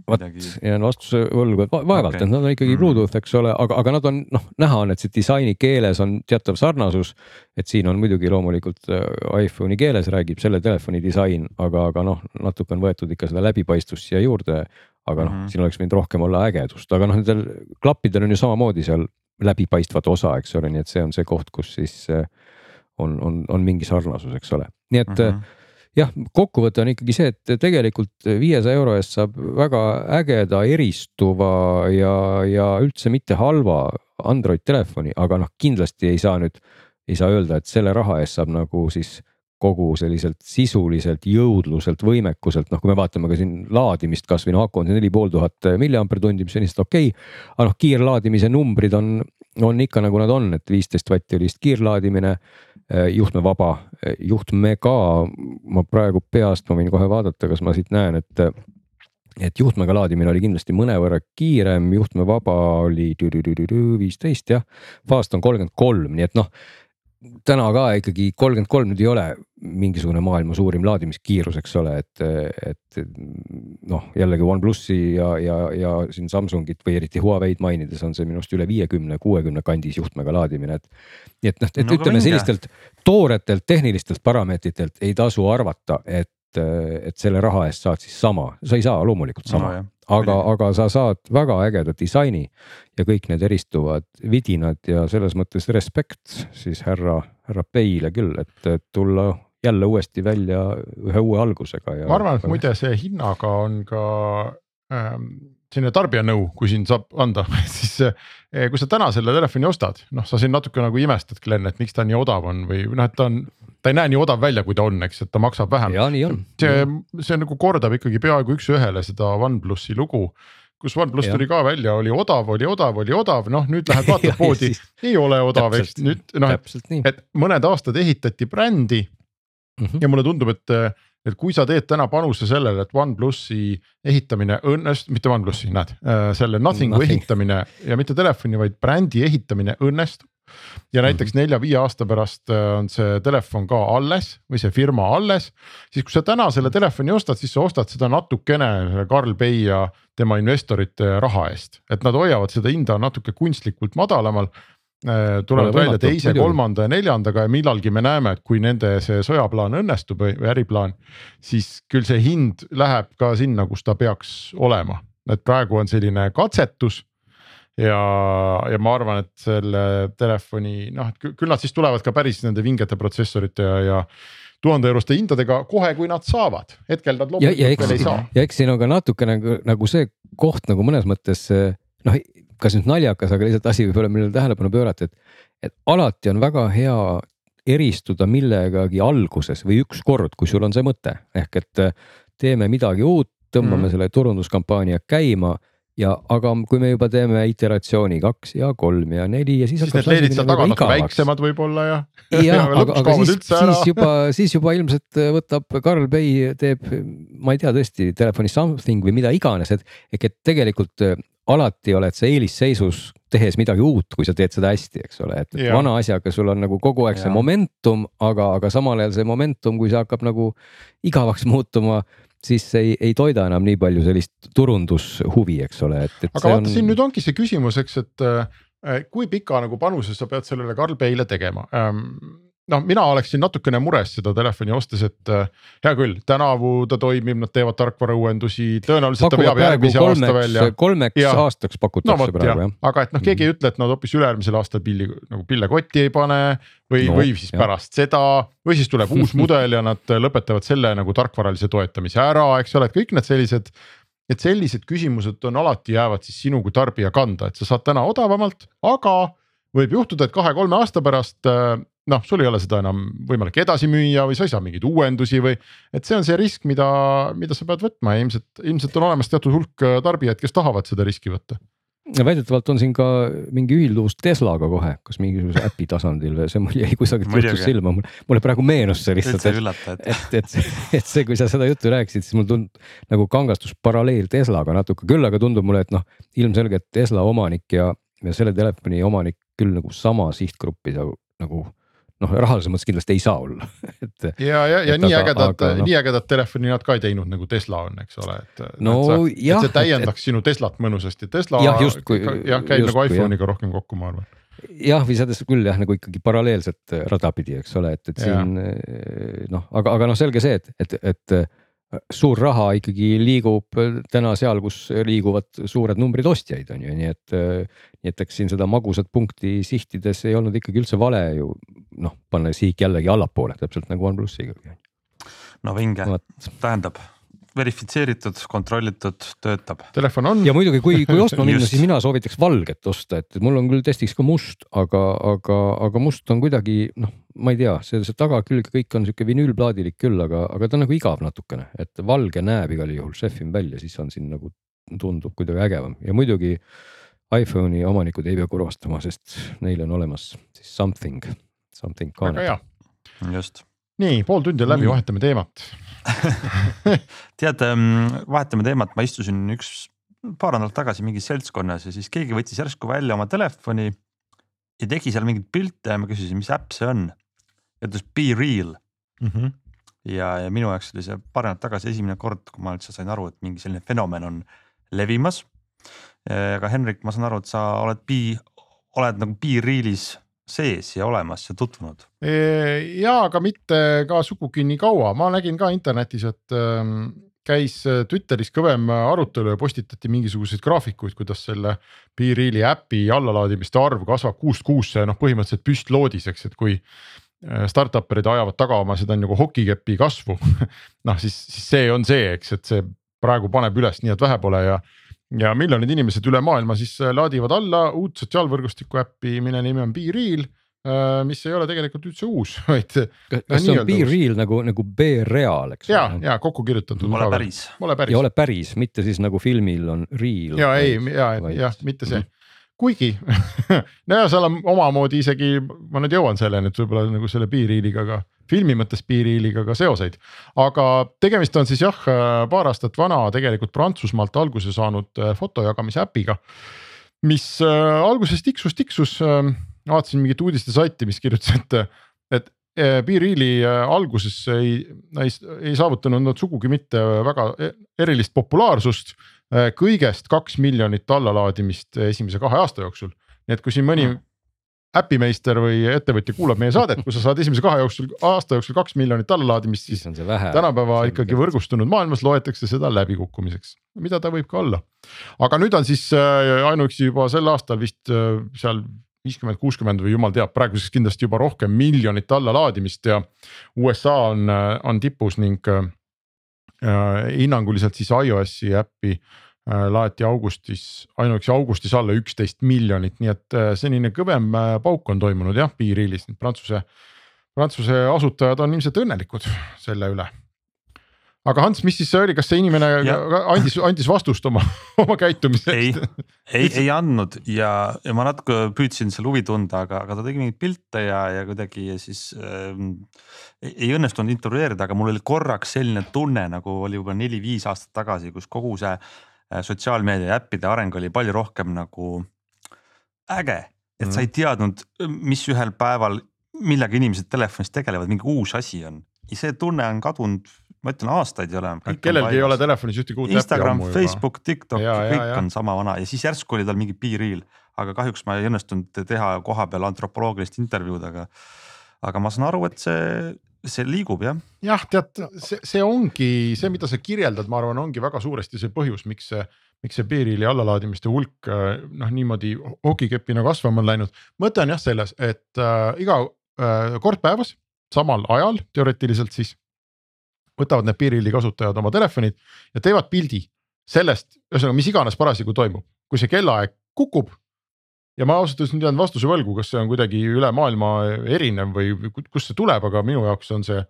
vot jään vastuse võlgu, et va- vaevalt okay., et nad on ikkagi Mhm. Bluetooth, eks ole, aga, aga nad on noh, näha on, et see disaini keeles on teatav sarnasus. et siin on muidugi loomulikult äh, iPhone'i keeles räägib selle telefoni disain, aga, aga noh, natuke on võetud ikka seda läbipaistvust siia juurde. aga noh mm. -hmm. siin oleks võinud rohkem olla ägedust, aga noh, nendel klappidel on ju samamoodi seal läbipaistvat osa, eks ole, nii et see on see koht, kus siis äh, on, on, on mingi sarnasus, eks ole, nii et mm. -hmm. jah, kokkuvõte on ikkagi see, et tegelikult viiesaja euro eest saab väga ägeda, eristuva ja, ja üldse mitte halva Android telefoni, aga noh, kindlasti ei saa nüüd, ei saa öelda, et selle raha eest saab nagu siis kogu selliselt sisuliselt, jõudluselt, võimekuselt, noh, kui me vaatame ka siin laadimist kasvõi noh, aku on neli pool tuhat milliampertundi, mis on lihtsalt okei okay,. aga noh, kiirlaadimise numbrid on, on ikka nagu nad on, et viisteist vatti oli vist kiirlaadimine juhtmevaba, juhtme ka, ma praegu peast, ma võin kohe vaadata, kas ma siit näen, et. et juhtmega laadimine oli kindlasti mõnevõrra kiirem, juhtmevaba oli viisteist jah, Fast on kolmkümmend kolm, nii et noh. Täna ka ikkagi kolmkümmend kolm nüüd ei ole mingisugune maailma suurim laadimiskiirus, eks ole, et, et noh, jällegi OnePlusi ja, ja, ja siin Samsungit või eriti Huawei'd mainides on see minu arust üle viiekümne, kuuekümne kandis juhtmega laadimine, et. nii et noh, et No ütleme sellistelt tooretelt tehnilistelt parameetritelt ei tasu arvata, et, et selle raha eest saad siis sama, sa ei saa loomulikult sama nojah, aga, aga sa saad väga ägeda disaini ja kõik need eristuvad vidinad ja selles mõttes respekt siis härra, härra Peile küll, et et tulla jälle uuesti välja ühe uue algusega ja. ma arvan, et muide see hinnaga on ka ähm, selline tarbijanõu, kui siin saab anda, siis eh, kui sa täna selle telefoni ostad, noh, sa siin natuke nagu imestad, Glen, et miks ta nii odav on või noh, et ta on, ta ei näe nii odav välja, kui ta on, eks, et ta maksab vähem. ja nii on. see, see nagu kordab ikkagi peaaegu üks-ühele seda OnePlusi lugu kus OnePlus tuli ka välja, oli odav, oli odav, oli odav, noh nüüd lähed vaatad poodi ei ole odav, eks nüüd noh, et mõned aastad ehitati brändi Mhm. ja mulle tundub, et, et kui sa teed täna panuse sellele, et OnePlusi ehitamine õnnest-, mitte OnePlusi, näed, selle Nothingu Nothing. ehitamine ja mitte telefoni, vaid brändi ehitamine õnnestub. ja näiteks nelja-viie aasta pärast äh, on see telefon ka alles või see firma alles, siis kui sa täna selle telefoni ostad, siis sa ostad seda natukene Karl Bay ja tema investorite raha eest, et nad hoiavad seda hinda natuke kunstlikult madalamal Äh, tulevad Pole välja võimatu, teise, kolmanda ja neljandaga ja millalgi me näeme, et kui nende see sõjaplaan õnnestub või äriplaan, siis küll see hind läheb ka sinna, kus ta peaks olema, et praegu on selline katsetus. ja, ja ma arvan, et selle telefoni noh, et kü- küll nad siis tulevad ka päris nende vingete protsessorite ja, ja tuhande euroste hindadega kohe, kui nad saavad, hetkel nad loomulikult veel ei saa., ja eks siin on ka natukene nagu, nagu see koht nagu mõnes mõttes noh, kas nüüd naljakas, aga lihtsalt asi võib-olla, millele tähelepanu pöörata, et, et alati on väga hea eristuda millegagi alguses või ükskord, kui sul on see mõte, ehk et eh, teeme midagi uut, tõmbame mm. selle turunduskampaania käima ja, aga kui me juba teeme iteratsiooni kaks ja kolm ja neli ja siis. siis need leedid seal taga natuke väiksemad võib-olla ja. jah, aga, aga siis, siis juba, siis juba ilmselt võtab Karl Bay teeb, ma ei tea tõesti telefoni something või mida iganes, et ehk et tegelikult äh, alati oled sa eelisseisus tehes midagi uut, kui sa teed seda hästi, eks ole, et Jah. vana asjaga sul on nagu kogu aeg see Jah. momentum, aga, aga samal ajal see momentum, kui see hakkab nagu igavaks muutuma, siis ei, ei toida enam nii palju sellist turundushuvi, eks ole, et, et aga vaata, siin nüüd ongi see küsimus, eks, et äh, kui pika nagu panuse sa pead sellele Karl Bay'le tegema ähm, noh, mina oleksin natukene mures seda telefoni ostes, et äh, hea küll, tänavu ta toimib, nad teevad tarkvarauuendusi, tõenäoliselt ta pakuvad veab praegu järgmise aasta välja kolmeks, Jah. aastaks no pakutakse vot praegu jah jah,. aga et noh, keegi ei ütle, et nad hoopis üle-eelmisel aastal pilli nagu pille kotti ei pane või No, no,, või siis jah. jah. pärast seda või siis tuleb uus mudel ja nad lõpetavad selle nagu tarkvaralise toetamise ära, eks ole, et kõik need sellised. et sellised küsimused on alati jäävad siis sinu kui tarbija kanda, et sa saad täna odavamalt, aga võib juhtuda, et kahe-kolme aasta pärast äh, noh, sul ei ole seda enam võimalik edasi müüa või sa ei saa mingeid uuendusi või. et see on see risk, mida, mida sa pead võtma. Ja ilmselt, ilmselt on olemas teatud hulk äh, tarbijaid, kes tahavad seda riski võtta. Väidetavalt on siin ka mingi ühilduvus Teslaga kohe, kas mingisuguse äpi tasandil, see mul jäi kusagilt jutus silma, mulle praegu meenus see lihtsalt, et, et, et, et see, kui sa seda juttu rääkisid, siis mul tund- nagu kangastus paralleel Teslaga natuke, küll aga tundub mulle, et noh, ilmselgelt Tesla omanik ja, ja selle telefoni omanik küll nagu sama sihtgruppi nagu noh, rahalises mõttes kindlasti ei saa olla et. ja, ja, ja nii ägedat, no, nii ägedat telefoni nad ka ei teinud nagu Tesla on, eks ole, et. no et jah. et see täiendaks et, sinu Teslat mõnusasti, Tesla jah, justkui, jah, käib just, nagu iPhone'iga rohkem kokku, ma arvan jah, või selles küll jah, nagu ikkagi paralleelset rada pidi, eks ole, et, et siin noh, aga, aga noh, selge see, et, et, et suur raha ikkagi liigub täna seal, kus liiguvad suured numbrid ostjaid, on ju, nii et. nii et eks siin seda magusat punkti sihtides ei olnud ikkagi üldse vale ju noh, panna sihik jällegi allapoole, täpselt nagu OnePlussiga. no vinge, tähendab verifitseeritud, kontrollitud, töötab. Telefon on. ja muidugi, kui, kui ostma minna, siis mina soovitaks valget osta, et mul on küll testiks ka must, aga, aga, aga must on kuidagi noh, ma ei tea, see, see tagakülg kõik on sihuke vinüülplaadilik küll, aga, aga ta on nagu igav natukene, et valge näeb igal juhul šefim välja, siis on siin nagu tundub kuidagi ägevam ja muidugi iPhone'i omanikud ei pea kurvastama, sest neil on olemas siis something, something. väga hea. just nii, pool tundi on läbi, vahetame teemat tead, ähm, vahetame teemat, ma istusin üks paar nädalat tagasi mingis seltskonnas ja siis keegi võttis järsku välja oma telefoni ja tegi seal mingeid pilte ja ma küsisin, mis äpp see on. ütles Be Real mm. -hmm. ja, ja minu jaoks oli see paar nädalat tagasi esimene kord, kui ma üldse sain aru, et mingi selline fenomen on levimas. aga Henrik, ma saan aru, et sa oled Be, oled nagu Be Realis sees ja olemas ja tutvunud? ja, aga mitte ka sugugi nii kaua, ma nägin ka internetis, et ähm, käis äh, Twitteris kõvem arutelu ja postitati mingisuguseid graafikuid, kuidas selle BeReali äpi allalaadimiste arv kasvab kuust kuusse, noh põhimõtteliselt püstloodis, eks, et kui äh, startup erid ajavad taga oma seda nagu hokikepi kasvu noh, siis, siis see on see, eks, et see praegu paneb üles nii, et vähe pole ja ja miljonid inimesed üle maailma siis äh, laadivad alla uut sotsiaalvõrgustiku äppi, mille nimi on BeReal äh, mis ei ole tegelikult üldse uus, vaid. kas, kas see on Be Real nagu, nagu Be Real, eks ja, ja kokku kirjutatud. ole päris. ole päris. ja ole päris, mitte siis nagu filmil on real. ja ei, ja, jah, mitte see mm. Kuigi no ja seal on omamoodi isegi, ma nüüd jõuan selleni, et võib-olla nagu selle Be Realiga ka filmi mõttes piiriiliga ka seoseid. aga tegemist on siis jah, paar aastat vana tegelikult Prantsusmaalt alguse saanud äh, fotojagamise äpiga. mis äh, alguses tiksus, tiksus, äh, vaatasin mingit uudistesaiti, mis kirjutas, et, et Be-Reali alguses ei, ei, ei saavutanud nad sugugi mitte väga e-, erilist populaarsust. Kõigest kaks miljonit allalaadimist esimese kahe aasta jooksul, nii et kui siin mõni äpimeister või ettevõtja kuulab meie saadet, kui sa saad esimese kahe jooksul, aasta jooksul kaks miljonit allalaadimist, siis tänapäeva ikkagi võrgustunud maailmas loetakse seda läbikukkumiseks, mida ta võib ka olla. aga nüüd on siis äh, ainuüksi juba sel aastal vist äh, seal viiskümmend, kuuskümmend või jumal teab, praeguseks kindlasti juba rohkem miljonit allalaadimist ja USA on, äh, on tipus ning äh, hinnanguliselt siis iOS-i äppi äh, Äh, laeti augustis, ainuüksi augustis alla üksteist miljonit, nii et äh, senine kõvem äh, pauk on toimunud jah, Be-Realis, Prantsuse, Prantsuse asutajad on ilmselt õnnelikud selle üle aga Hans, mis siis see oli, kas see inimene ja. andis, andis vastust oma, oma käitumise eest? ei, ei, ei andnud ja, ja ma natuke püüdsin seal huvi tunda, aga, aga ta tegi mingeid pilte ja, ja kuidagi ja siis ähm, ei õnnestunud intervjueerida, aga mul oli korraks selline tunne, nagu oli juba neli-viis aastat tagasi, kus kogu see Äh, sotsiaalmeedia äppide areng oli palju rohkem nagu äge, et mm. sa ei mhm. teadnud, mis ühel päeval, millega inimesed telefonis tegelevad, mingi uus asi on ja see tunne on kadunud, ma ütlen aastaid ei ole. kellelgi ei ole telefonis ühtegi uut. Instagram, Facebook, TikTok, kõik on sama vana ja siis järsku oli tal mingi BeReal, aga kahjuks ma ei õnnestunud teha kohapeal antropoloogilist intervjuud, aga, aga ma saan aru, et see see liigub jah. jah, tead, see, see ongi see, mida sa kirjeldad, ma arvan, ongi väga suuresti see põhjus, miks see, miks see Beerili allalaadimiste hulk noh, niimoodi hokikepina kasvama on läinud. mõte on jah selles, et äh, iga äh, kord päevas, samal ajal teoreetiliselt siis võtavad need Beerili kasutajad oma telefonid ja teevad pildi sellest, ühesõnaga, mis iganes parasjagu toimub, kui see kellaaeg kukub ja ma ausalt öeldes nüüd jään vastuse võlgu, kas see on kuidagi üle maailma erinev või kust see tuleb, aga minu jaoks on see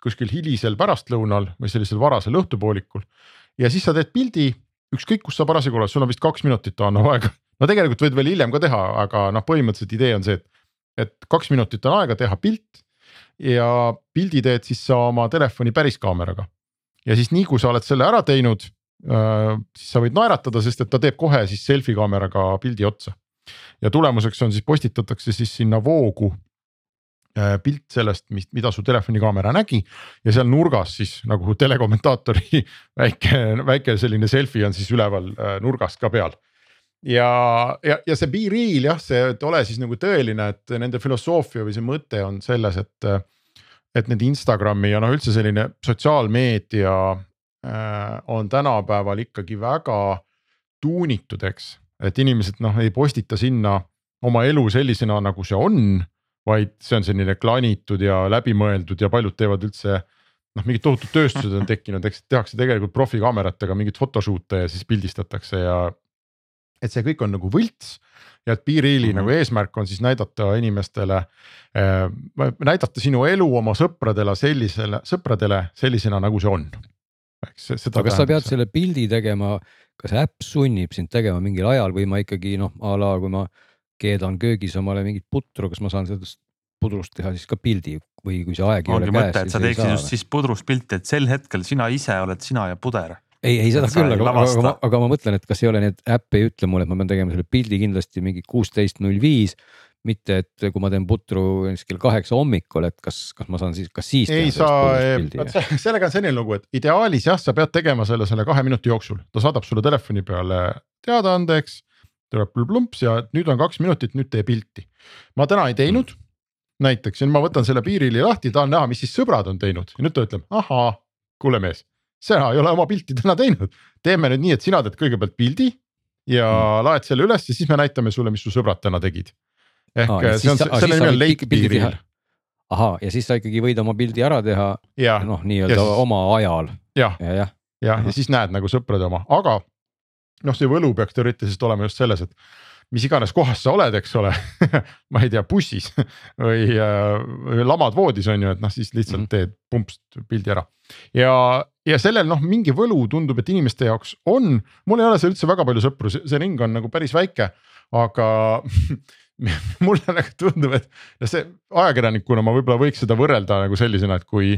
kuskil hilisel pärastlõunal või sellisel varasel õhtupoolikul. ja siis sa teed pildi, ükskõik kus sa parasjagu oled, sul on vist kaks minutit Anno aega no tegelikult võid veel hiljem ka teha, aga noh, põhimõtteliselt idee on see, et, et kaks minutit on aega teha pilt. Ja pildi teed siis sa oma telefoni päris kaameraga. ja siis nii kui sa oled selle ära teinud äh,, siis sa võid naeratada, sest et ta teeb kohe siis selfie kaameraga pildi otsa. ja tulemuseks on siis postitatakse siis sinna voogu Äh, pilt sellest, mis, mida su telefonikaamera nägi ja seal nurgas siis nagu telekommentaatori väike, väike selline selfie on siis üleval äh, nurgas ka peal. Ja, ja, ja see be real jah, see, et ole siis nagu tõeline, et nende filosoofia või see mõte on selles, et. et need Instagrami ja noh, üldse selline sotsiaalmeedia äh, on tänapäeval ikkagi väga tuunitud, eks. et inimesed noh, ei postita sinna oma elu sellisena, nagu see on vaid see on selline klanitud ja läbimõeldud ja paljud teevad üldse noh, mingid tohutud tööstused on tekkinud, eks tehakse tegelikult profikaameratega mingeid photoshoot'e ja siis pildistatakse ja. Et see kõik on nagu võlts ja et Be-Reali mm -hmm. nagu eesmärk on siis näidata inimestele äh,, näidata sinu elu oma sõpradele sellisele, sõpradele sellisena, nagu see on. eks seda. aga kas sa pead selle pildi tegema, kas äpp sunnib sind tegema mingil ajal või ma ikkagi noh, a la kui ma keedan köögis omale mingit putru, kas ma saan sellest pudrust teha siis ka pildi või kui see aeg ei Ongi ole käes. et sa teeksid just siis pudrust pilti, et sel hetkel sina ise oled sina ja puder. Ei, ei seda küll, aga, aga, aga, ma mõtlen, et kas ei ole need äpp ei ütle mulle, et ma pean tegema selle pildi kindlasti mingi kuusteist null viis mitte, et kui ma teen putru näiteks kell kaheksa hommikul, et kas, kas ma saan siis, kas siis. ei saa, sellega on selline lugu, et ideaalis jah, sa pead tegema selle selle kahe minuti jooksul, ta saadab sulle telefoni peale teadaande, eks tuleb plumps ja nüüd on kaks minutit, nüüd tee pilti. ma täna ei teinud mm. näiteks ma võtan selle piirili lahti, tahan näha, mis siis sõbrad on teinud ja nüüd ta ütleb, ahaa, kuule mees, sina ei ole oma pilti täna teinud. teeme nüüd nii, et sina teed kõigepealt pildi ja mm. laed selle üles ja siis me näitame sulle, mis su sõbrad täna tegid. ehk Aa, see on, selle nimi on late piiril. ahaa, ja siis sa ikkagi võid oma pildi ära teha noh, nii-öelda oma ajal. jah, ja, ja, ja, ja siis näed nagu sõprade oma, aga noh, see võlu peaks teoreetiliselt olema just selles, et mis iganes kohas sa oled, eks ole ma ei tea, bussis või, äh, või lamad voodis on ju, et noh, siis lihtsalt mhm. teed pumpst pildi ära. ja, ja sellel noh, mingi võlu tundub, et inimeste jaoks on, mul ei ole seal üldse väga palju sõpru, see ring on nagu päris väike, aga mulle nagu tundub, et see ajakirjanikuna ma võib-olla võiks seda võrrelda nagu sellisena, et kui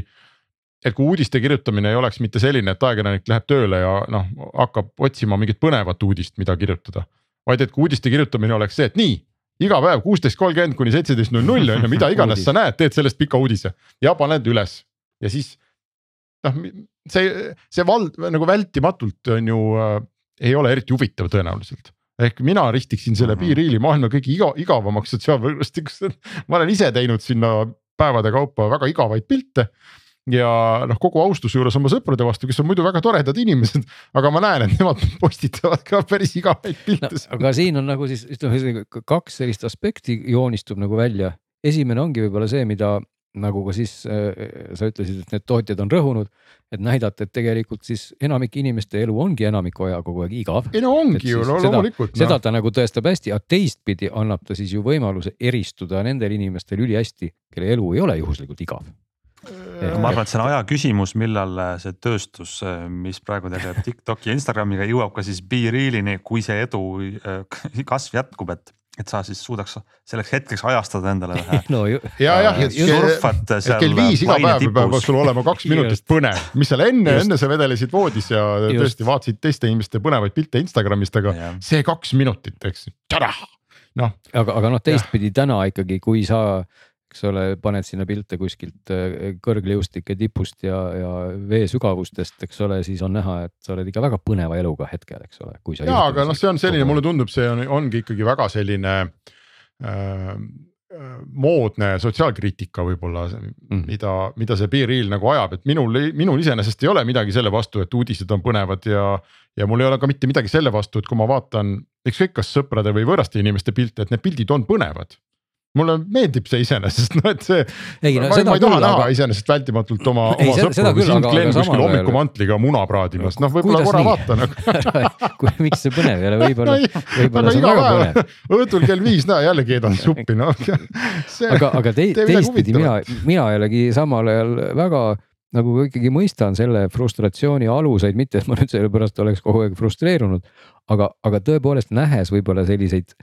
et kui uudiste kirjutamine ei oleks mitte selline, et ajakirjanik läheb tööle ja noh, hakkab otsima mingit põnevat uudist, mida kirjutada. Vaid et kui uudiste kirjutamine oleks see, et nii, iga päev kuusteist kolmkümmend kuni seitseteist null null on ju, mida iganes sa näed, teed sellest pika uudise ja paned üles ja siis. noh, see, see vald nagu vältimatult on ju äh,, ei ole eriti huvitav tõenäoliselt ehk mina ristiksin selle -hmm. Be-Reali maailma kõige iga, igavamaks sotsiaalvõrgustikuks ma olen ise teinud sinna päevade kaupa väga igavaid pilte ja noh, kogu austuse juures oma sõprade vastu, kes on muidu väga toredad inimesed, aga ma näen, et nemad postitavad ka päris igavaid pilte no,. aga siin on nagu siis ütleme kaks sellist aspekti joonistub nagu välja. esimene ongi võib-olla see, mida nagu ka siis äh, sa ütlesid, et need tootjad on rõhunud, et näidata, et tegelikult siis enamik inimeste elu ongi enamiku aja kogu aeg igav. ei no ongi ju no, loomulikult. seda no. ta nagu tõestab hästi, aga teistpidi annab ta siis ju võimaluse eristuda nendel inimestel ülihästi, kelle elu ei ole juhuslikult igav ma arvan, et see on aja küsimus, millal see tööstus, mis praegu tegeleb TikToki ja Instagramiga, jõuab ka siis Be-Realini, kui see edu äh, kasv jätkub, et et sa siis suudaks selleks hetkeks ajastada endale ühe no, ja, jah, et kell viis iga päev peab sul olema kaks minutit põnev, mis seal enne, enne sa vedelesid voodis ja just. tõesti vaatasid teiste inimeste põnevaid pilte Instagramist, aga ja. see kaks minutit, eks. noh. aga, aga noh, teistpidi täna ikkagi, kui sa eks ole, paned sinna pilte kuskilt äh, kõrgliustike tipust ja, ja vee sügavustest, eks ole, siis on näha, et sa oled ikka väga põneva eluga hetkel, eks ole. ja, aga noh, see on selline, mulle tundub, see on, ongi ikkagi väga selline äh, moodne sotsiaalkriitika võib-olla mm., mida, mida see Be-Real nagu ajab, et minul, minul iseenesest ei ole midagi selle vastu, et uudised on põnevad ja. ja mul ei ole ka mitte midagi selle vastu, et kui ma vaatan ükskõik kas sõprade või võõraste inimeste pilte, et need pildid on põnevad mulle meeldib see iseenesest, noh et see. No, ma, ma ei taha näha aga... iseenesest vältimatult oma, oma sõpru, kui sind Glen kuskil hommikumantliga muna praadimas, noh võib-olla korra vaatan aga miks see põnev ei ole, võib-olla, võib-olla see on väga põnev. õhtul kell viis, näe jälle keedan suppi, noh. aga, aga te, teistpidi mina, mina ei olegi samal ajal väga nagu ikkagi mõistan selle frustratsiooni aluseid, mitte et ma nüüd selle pärast oleks kogu aeg frustreerunud. aga, aga tõepoolest nähes võib-olla selliseid,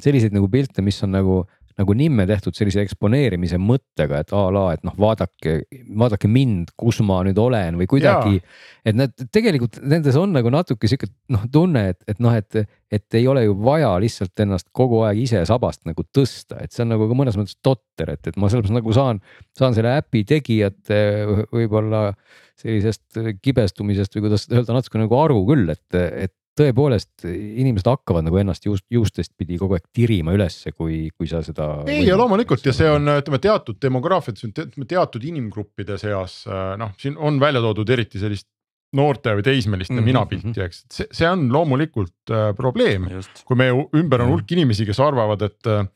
selliseid nagu pilte, mis on nagu nagu nimme tehtud sellise eksponeerimise mõttega, et a la, et noh, vaadake, vaadake mind, kus ma nüüd olen või kuidagi. et nad tegelikult nendes on nagu natuke sihuke noh, tunne, et, et noh, et, et ei ole ju vaja lihtsalt ennast kogu aeg ise sabast nagu tõsta, et see on nagu ka mõnes mõttes totter, et, et ma selles mõttes nagu saan, saan selle äpi tegijate võib-olla sellisest kibestumisest või kuidas öelda natuke nagu aru küll, et, et tõepoolest inimesed hakkavad nagu ennast juust, juustest pidi kogu aeg tirima ülesse, kui, kui sa seda. ei ja loomulikult ja see on, ütleme teatud demograafiates, teatud inimgruppide seas äh, noh, siin on välja toodud eriti sellist noorte või teismeliste mm -hmm. minapilti, eks, et see, see on loomulikult äh, probleem. kui meie ümber on hulk inimesi, kes arvavad, et äh,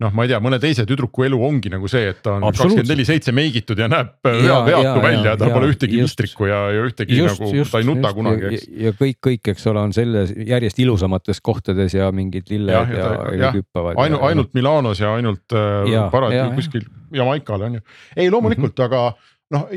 noh, ma ei tea, mõne teise tüdruku elu ongi nagu see, et ta on kakskümmend neli seitse meigitud ja näeb hea veatu välja, tal pole ühtegi vistrikku ja, ja ühtegi just, nagu just, ta ei nuta just, kunagi, eks. ja kõik, kõik, eks ole, on selles järjest ilusamates kohtades ja mingid lilled ja, ja, ja, ja hüppavad. ainult, ainult Milanos ja ainult äh, parajalt kuskil Jamaikal on ju. ei, loomulikult mm, -hmm. aga noh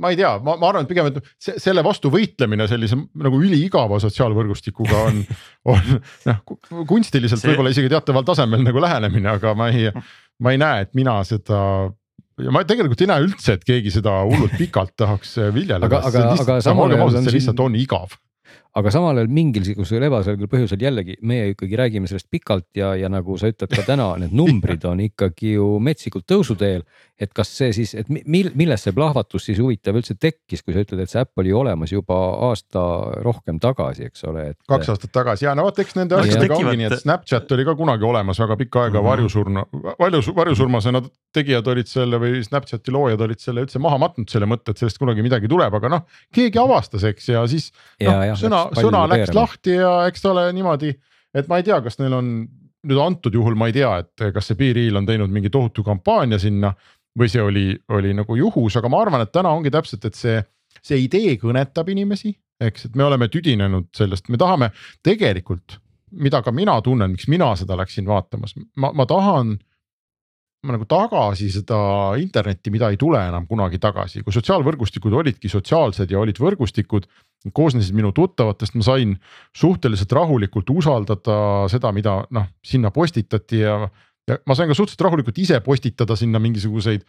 ma ei tea, ma, ma arvan, et pigem, et see, selle vastu võitlemine sellise nagu üliigava sotsiaalvõrgustikuga on, on noh kunstiliselt see... võib-olla isegi teataval tasemel nagu lähenemine, aga ma ei, ma ei näe, et mina seda ja ma tegelikult ei näe üldse, et keegi seda hullult pikalt tahaks viljeleda. aga, aga, aga samal ajal on see lihtsalt on igav aga samal ajal mingisugusel ebaselgel põhjusel jällegi meie ikkagi räägime sellest pikalt ja, ja nagu sa ütled ka täna, need numbrid on ikkagi ju metsikult tõusuteel. Et kas see siis, et mil, millest see plahvatus siis huvitav üldse tekkis, kui sa ütled, et see äpp oli olemas juba aasta rohkem tagasi, eks ole, et. kaks aastat tagasi ja no vot, eks nende asjadega ongi nii, et Snapchat oli ka kunagi olemas väga pikka aega mm -hmm. varjusurna, varjus, varjusurmasena tegijad olid selle või Snapchati loojad olid selle üldse maha matnud selle mõtte, et sellest kunagi midagi tuleb, aga noh, keegi avastas, eks ja siis noh, sõna sõna läks veerema. lahti ja eks ta ole niimoodi, et ma ei tea, kas neil on nüüd antud juhul ma ei tea, et kas see Be-Real on teinud mingi tohutu kampaania sinna või see oli, oli nagu juhus, aga ma arvan, et täna ongi täpselt, et see, see idee kõnetab inimesi, eks, et me oleme tüdinenud sellest, me tahame tegelikult, mida ka mina tunnen, miks mina seda läksin vaatamas, ma, ma tahan ma nagu tagasi seda internetti, mida ei tule enam kunagi tagasi, kui sotsiaalvõrgustikud olidki sotsiaalsed ja olid võrgustikud. koosnesid minu tuttavatest, ma sain suhteliselt rahulikult usaldada seda, mida noh sinna postitati ja, ja ma sain ka suhteliselt rahulikult ise postitada sinna mingisuguseid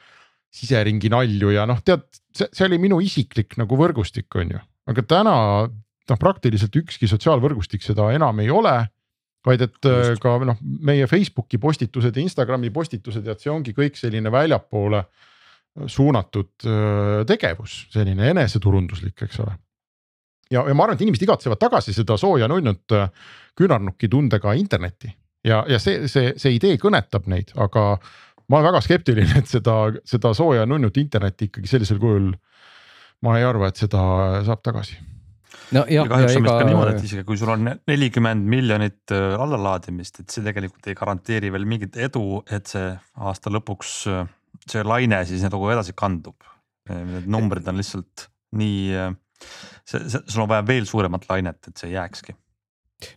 siseringi nalju ja noh, tead, see, see oli minu isiklik nagu võrgustik, on ju, aga täna noh, praktiliselt ükski sotsiaalvõrgustik seda enam ei ole vaid et äh, Just. ka noh, meie Facebooki postitused ja Instagrami postitused ja see ongi kõik selline väljapoole suunatud äh, tegevus, selline eneseturunduslik, eks ole. ja, ja ma arvan, et inimesed igatsevad tagasi seda sooja nunnud äh, küünarnuki tundega internetti ja, ja see, see, see idee kõnetab neid, aga ma olen väga skeptiline, et seda, seda sooja nunnut internetti ikkagi sellisel kujul. ma ei arva, et seda saab tagasi no ja, ja kahjuks on vist ka niimoodi, et isegi kui sul on nelikümmend miljonit äh, allalaadimist, et see tegelikult ei garanteeri veel mingit edu, et see aasta lõpuks äh, see laine siis nagu edasi kandub. Äh, need numbrid on lihtsalt nii, see, see, sul on vaja veel suuremat lainet, et see jääkski.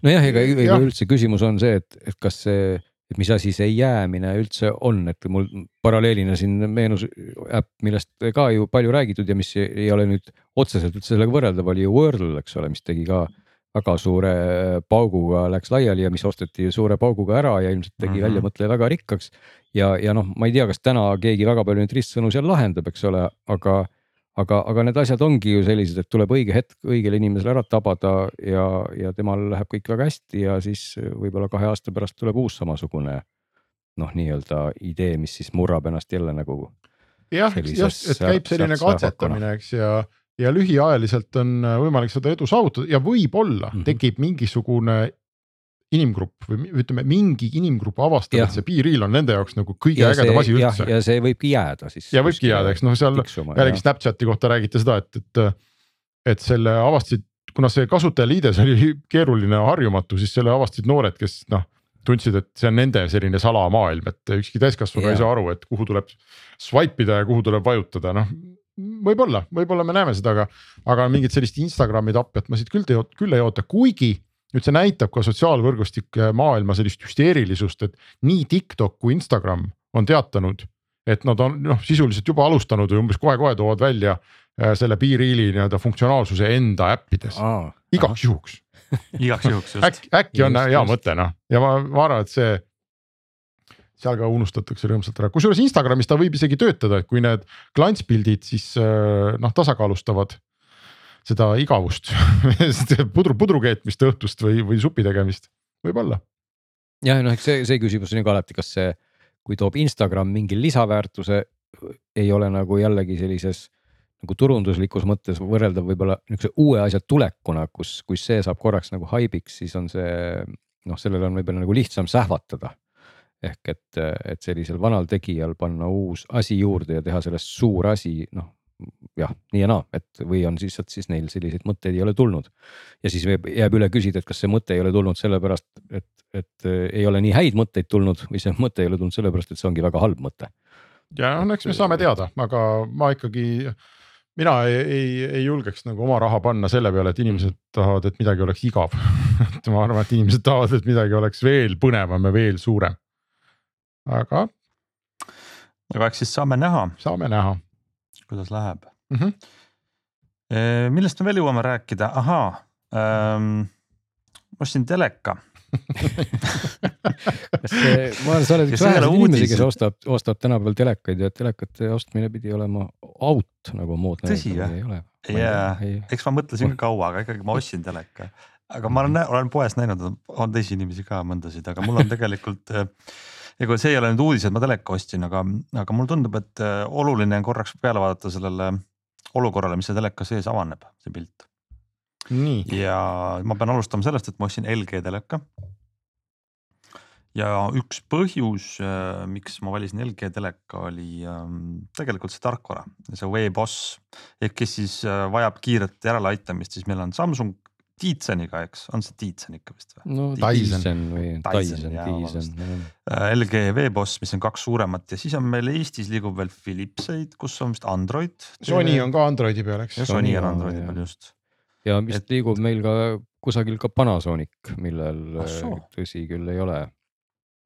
Nojah, ega, ega ja. üldse küsimus on see, et, et kas see et mis asi see jäämine üldse on, et mul paralleelina siin meenus äpp, millest ka ju palju räägitud ja mis ei ole nüüd otseselt üldse sellega võrreldav, oli ju Wordle, eks ole, mis tegi ka väga suure pauguga läks laiali ja mis osteti suure pauguga ära ja ilmselt tegi mm -hmm. väljamõtleja väga rikkaks. ja, ja noh, ma ei tea, kas täna keegi väga palju neid ristsõnu seal lahendab, eks ole, aga aga, aga need asjad ongi ju sellised, et tuleb õige hetk õigele inimesele ära tabada ja, ja temal läheb kõik väga hästi ja siis võib-olla kahe aasta pärast tuleb uus samasugune noh, nii-öelda idee, mis siis murrab ennast jälle nagu. jah, just, et käib selline katsetamine, eks ja, ja lühiajaliselt on võimalik seda edu saavutada ja võib-olla mm -hmm. tekib mingisugune inimgrupp või ütleme, mingi inimgrupp avastab, et see Be-Real on nende jaoks nagu kõige ja ägedam asi üldse. ja see võibki jääda siis. ja võibki jääda, eks noh, seal jällegi Snapchati kohta räägiti seda, et, et, et selle avastasid, kuna see kasutajaliides oli keeruline, harjumatu, siis selle avastasid noored, kes noh tundsid, et see on nende selline salamaailm, et ükski täiskasvanu ei saa aru, et kuhu tuleb swipe ida ja kuhu tuleb vajutada, noh. võib-olla, võib-olla me näeme seda, aga, aga mingit sellist Instagrami tapjat ma siit küll, küll ei oota, kuigi nüüd see näitab ka sotsiaalvõrgustike maailma sellist hüsteerilisust, et nii TikTok kui Instagram on teatanud, et nad on noh, sisuliselt juba alustanud või umbes kohe-kohe toovad välja äh, selle BeReali nii-öelda funktsionaalsuse enda äppides Aa, igaks juhuks. igaks juhuks just. äkki, äkki on Just, hea just. mõte noh ja ma, ma arvan, et see. seal ka unustatakse rõõmsalt ära, kusjuures Instagramis ta võib isegi töötada, et kui need klantspildid siis äh, noh, tasakaalustavad seda igavust pudru, pudru keetmist õhtust või, või supi tegemist, võib-olla. jah, noh, eks see, see küsimus on ju ka alati, kas see, kui toob Instagram mingi lisaväärtuse, ei ole nagu jällegi sellises nagu turunduslikus mõttes võrreldav võib-olla niisuguse uue asja tulekuna, kus, kus see saab korraks nagu haibiks, siis on see noh, sellel on võib-olla nagu lihtsam sähvatada. ehk et, et sellisel vanal tegijal panna uus asi juurde ja teha sellest suur asi, noh jah, nii ja naa, et või on lihtsalt siis neil selliseid mõtteid ei ole tulnud. ja siis jääb, jääb üle küsida, et kas see mõte ei ole tulnud sellepärast, et, et äh, ei ole nii häid mõtteid tulnud või see mõte ei ole tulnud sellepärast, et see ongi väga halb mõte. ja noh, eks me saame teada, aga ma ikkagi, mina ei, ei, ei julgeks nagu oma raha panna selle peale, et inimesed tahavad, et midagi oleks igav et ma arvan, et inimesed tahavad, et midagi oleks veel põnevam ja veel suurem. aga aga eks siis saame näha, saame näha kuidas läheb mm. -hmm. millest me veel jõuame rääkida, ahaa ähm,, ma ostsin teleka kas see, ma arvan, sa oled üks väheseid inimesi, kes ostab, ostab tänapäeval telekaid ja telekate ostmine pidi olema out nagu moodne. Tõsi ole. jaa, eks ma mõtlesin ka kaua, aga ikkagi ma ostsin teleka. aga ma olen, olen poes näinud, on teisi inimesi ka mõndasid, aga mul on tegelikult ega see ei ole nüüd uudis, et ma teleka ostsin, aga, aga mulle tundub, et äh, oluline on korraks peale vaadata sellele olukorrale, mis see teleka sees avaneb, see pilt. ja ma pean alustama sellest, et ma ostsin LG teleka. ja üks põhjus, miks ma valisin LG teleka, oli ähm, tegelikult see tarkvara, see WebOS ehk kes siis äh, vajab kiiret järeleaitamist, siis meil on Samsung Tizeniga, eks, on see Tizen ikka vist või? no Dyson. Või Dyson, Dyson. Äh, LG WebOS, mis on kaks suuremat ja siis on meil Eestis liigub veel Philipseid, kus on vist Android. Sony on ka Androidi peal, eks Sony on Androidi jah. peal just. ja vist Et- liigub meil ka kusagil ka Panasonic, millel Ah tõsi küll ei ole,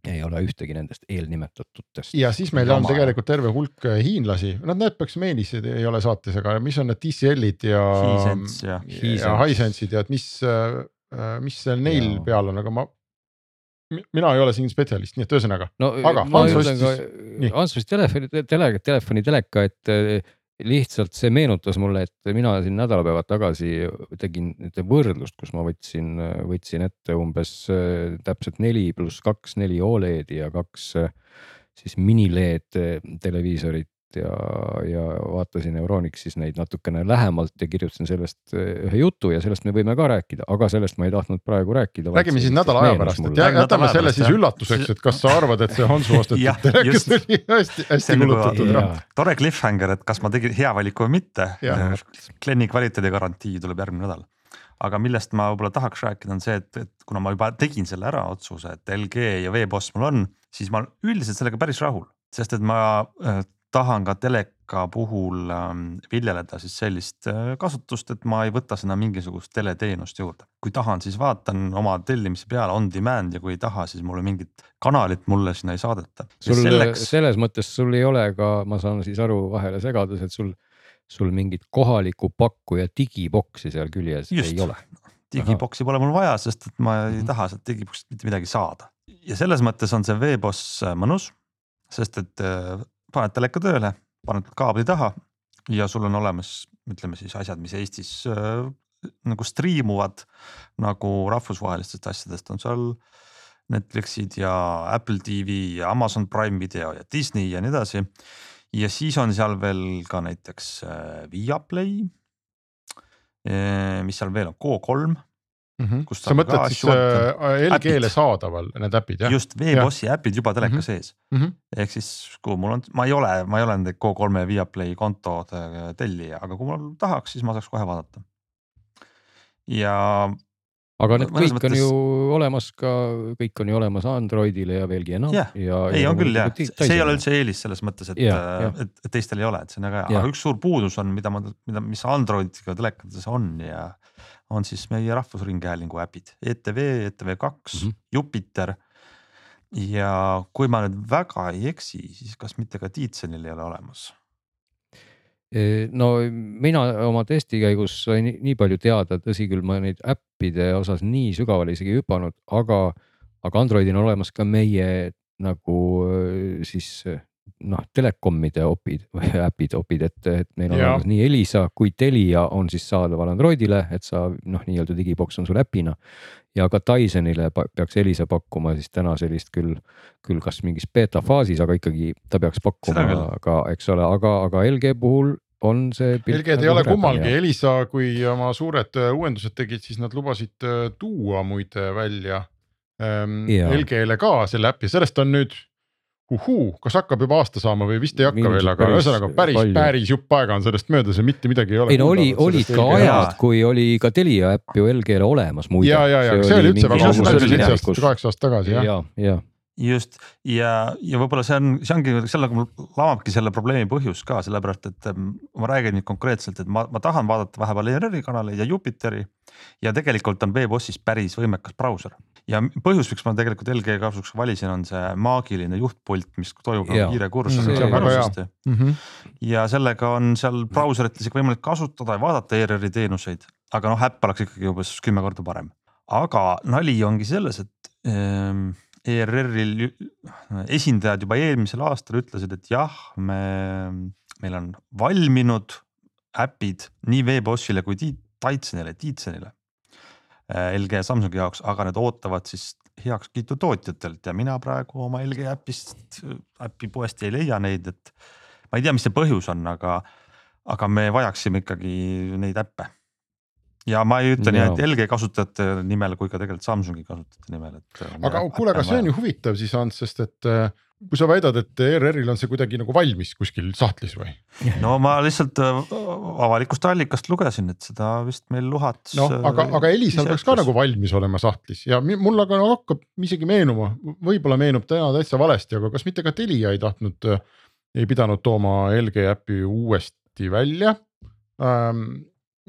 ei ole ühtegi nendest eelnimetatutest. ja siis meil on Jama. tegelikult terve hulk äh, hiinlasi, nad näiteks Meelis ei ole saates, aga mis on need TCL-id ja. Ja- ja Hisense'id ja et mis, mis seal neil Jaa. peal on, aga ma. mina ei ole siin spetsialist, nii et ühesõnaga no Aga Hans ostis- Hans ostis telefoni, tele, telefoni teleka, et eh, lihtsalt see meenutas mulle, et mina siin nädalapäevad tagasi tegin ühte võrdlust, kus ma võtsin, võtsin ette umbes eh, täpselt neli pluss kaks, neli Oledi ja kaks eh, siis mini-LED televiisorit ja, ja vaatasin Euronixis neid natukene lähemalt ja kirjutasin sellest eh, ühe jutu ja sellest me võime ka rääkida, aga sellest ma ei tahtnud praegu rääkida. räägime siis nädala aja pärast, et jätame selle siis üllatuseks, et kas sa arvad, et see Hansu ostetud telekas just. oli hästi, hästi on nagu- kulutatud raha. tore cliffhanger, et kas ma tegin hea valiku või mitte Jah.. Glenni kvaliteedigarantii tuleb järgmine nädal. aga millest ma võib-olla tahaks rääkida, on see, et, et kuna ma juba tegin selle ära otsuse, et LG ja WebOS mul on, siis ma üldiselt sellega päris rahul, sest et ma äh, tahan ka teleka puhul ähm, viljeleda siis sellist äh, kasutust, et ma ei võta sinna mingisugust teleteenust juurde. kui tahan, siis vaatan oma tellimise peale on demand ja kui ei taha, siis mulle mingit kanalit mulle sinna ei saadeta. sul selleks selles mõttes sul ei ole ka, ma saan siis aru vahele segadus, et sul, sul mingit kohaliku pakkuja digiboksi seal küljes Just. ei ole. digiboksi pole mul vaja, sest et ma ei Mhm. taha sealt digiboksist mitte midagi saada. ja selles mõttes on see veeboss mõnus, sest et äh, paned teleka tööle, paned kaabli taha ja sul on olemas, ütleme siis asjad, mis Eestis äh, nagu striimuvad nagu rahvusvahelistest asjadest on seal Netflixid ja Apple TV ja Amazon Prime video ja Disney ja nii edasi. ja siis on seal veel ka näiteks äh, Viaplay. mis seal veel on, Go3 Kust sa saab mõtled siis vaadata. äh, LG-le saadaval need äpid jah? just Veebossi äpid juba teleka Mhm. sees, Mhm. ehk siis kui mul on, ma ei ole, ma ei ole nende Go3 ja Viaplay kontode tellija, aga kui ma tahaks, siis ma saaks kohe vaadata. ja aga need kõik on mõttes- ju olemas ka, kõik on ju olemas Androidile ja veelgi enam Jah. ja. ei, on küll jah, see ei ole üldse eelis selles mõttes, et Jah, jah. et, et teistel ei ole, et see on väga hea, aga üks suur puudus on, mida ma, mida, mis Androidiga telekates on ja on siis meie Rahvusringhäälingu äpid, E ETV, ETV2 mm. -hmm. Jupiter. ja kui ma nüüd väga ei eksi, siis kas mitte ka Tiitsenil ei ole olemas? no mina oma testi käigus sain nii, nii palju teada, tõsi küll, ma neid äppide osas nii sügavale isegi ei hüpanud, aga, aga Androidil on olemas ka meie nagu siis noh, telekomide opid või äpid, opid, et, et meil on olemas nii Elisa kui Telia on siis saadaval Androidile, et sa noh, nii-öelda digiboks on sul äpina. ja ka Dysonile peaks Elisa pakkuma siis täna sellist küll, küll kas mingis beeta faasis, aga ikkagi ta peaks pakkuma ka, eks ole, aga, aga LG puhul on see. LG-d ei ole kummalgi, Elisa, kui oma suured äh, uuendused tegid, siis nad lubasid äh, tuua muide välja ähm, LG-le ka selle äpi, sellest on nüüd uhuu, kas hakkab juba aasta saama või vist ei hakka Mingi veel, aga ühesõnaga päris, päris jupp aega on sellest möödas ja mitte midagi ei ole. ei no oli, olid ka ajad, kui oli ka Telia äpp ju LG-le olemas muide. ja, ja, ja see, see oli üldse väga ammu, see oli seitse aastat, kaheksa aastat tagasi jah. ja, ja just ja, ja võib-olla see on, see ongi sellega mul lamabki selle probleemi põhjus ka sellepärast, et ähm, ma räägin nüüd konkreetselt, et ma, ma tahan vaadata vahepeal ERR-i kanaleid ja Jupiteri. ja tegelikult on Veebossis päris võimekas brauser ja põhjus, miks ma tegelikult LG kasuks valisin, on see maagiline juhtpult, mis toimub nagu kiire kursus mm. -hmm. Mm -hmm. ja sellega on seal brauserit isegi võimalik kasutada ja vaadata ERR-i teenuseid, aga noh, äpp oleks ikkagi umbes kümme korda parem. aga nali ongi selles, et ähm, ERR-il esindajad juba eelmisel aastal ütlesid, et jah, me, meil on valminud äpid nii Veebossile kui Titanile, Titanile Äh, LG ja Samsungi jaoks, aga need ootavad siis heakskiitu tootjatelt ja mina praegu oma LG äpist, äpi poest ei leia neid, et. ma ei tea, mis see põhjus on, aga, aga me vajaksime ikkagi neid äppe. ja ma ei ütle nii, et LG kasutajate nimel kui ka tegelikult Samsungi kasutajate nimel, et. aga kuule, aga see on ju huvitav siis Ants, sest et äh, kui sa väidad, et ERR-il on see kuidagi nagu valmis kuskil sahtlis või? no ma lihtsalt äh, avalikust allikast lugesin, et seda vist meil Luhats. noh, aga, aga Elisal peaks ka nagu valmis olema sahtlis ja mul aga hakkab isegi meenuma, võib-olla meenub täna täitsa valesti, aga kas mitte ka Telia ei tahtnud, ei pidanud tooma LG äppi uuesti välja ähm,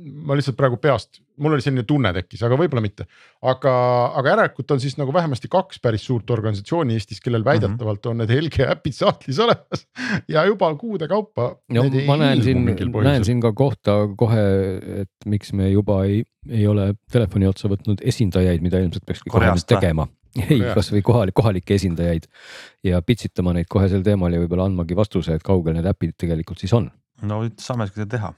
ma lihtsalt praegu peast, mul oli selline tunne tekkis, aga võib-olla mitte. aga, aga järelikult on siis nagu vähemasti kaks päris suurt organisatsiooni Eestis, kellel väidetavalt on need LG äpid sahtlis olemas. Ja juba kuude kaupa. no ma näen siin, näen siin ka kohta kohe, et miks me juba ei, ei ole telefoni otsa võtnud esindajaid, mida ilmselt peakski kohe nüüd tegema. Ei, kasvõi kohalik, kohalikke esindajaid. Ja pitsitama neid kohe sel teemal ja võib-olla andmagi vastuse, et kaugel need äpid tegelikult siis on. no saame seda teha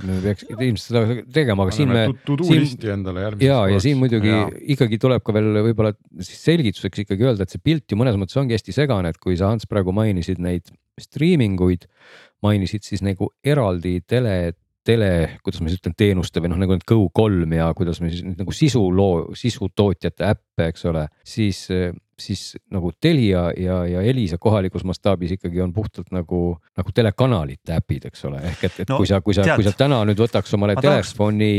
me peaks ilmselt seda tegema, aga siin me. to-do-listi endale järgmiseks. ja, ja siin muidugi ja. ikkagi tuleb ka veel võib-olla siis selgituseks ikkagi öelda, et see pilt ju mõnes mõttes ongi hästi segane, et kui sa Ants praegu mainisid neid streaming uid, mainisid siis nagu eraldi tele tele, kuidas ma siis ütlen, teenuste või noh, nagu need Go3 ja kuidas me siis nagu sisu loo, sisutootjate äppe, eks ole, siis, siis nagu Telia ja, ja Elisa kohalikus mastaabis ikkagi on puhtalt nagu, nagu telekanalite äpid, eks ole, ehk et, et no, kui sa, kui sa, kui sa täna nüüd võtaks omale ma telefoni,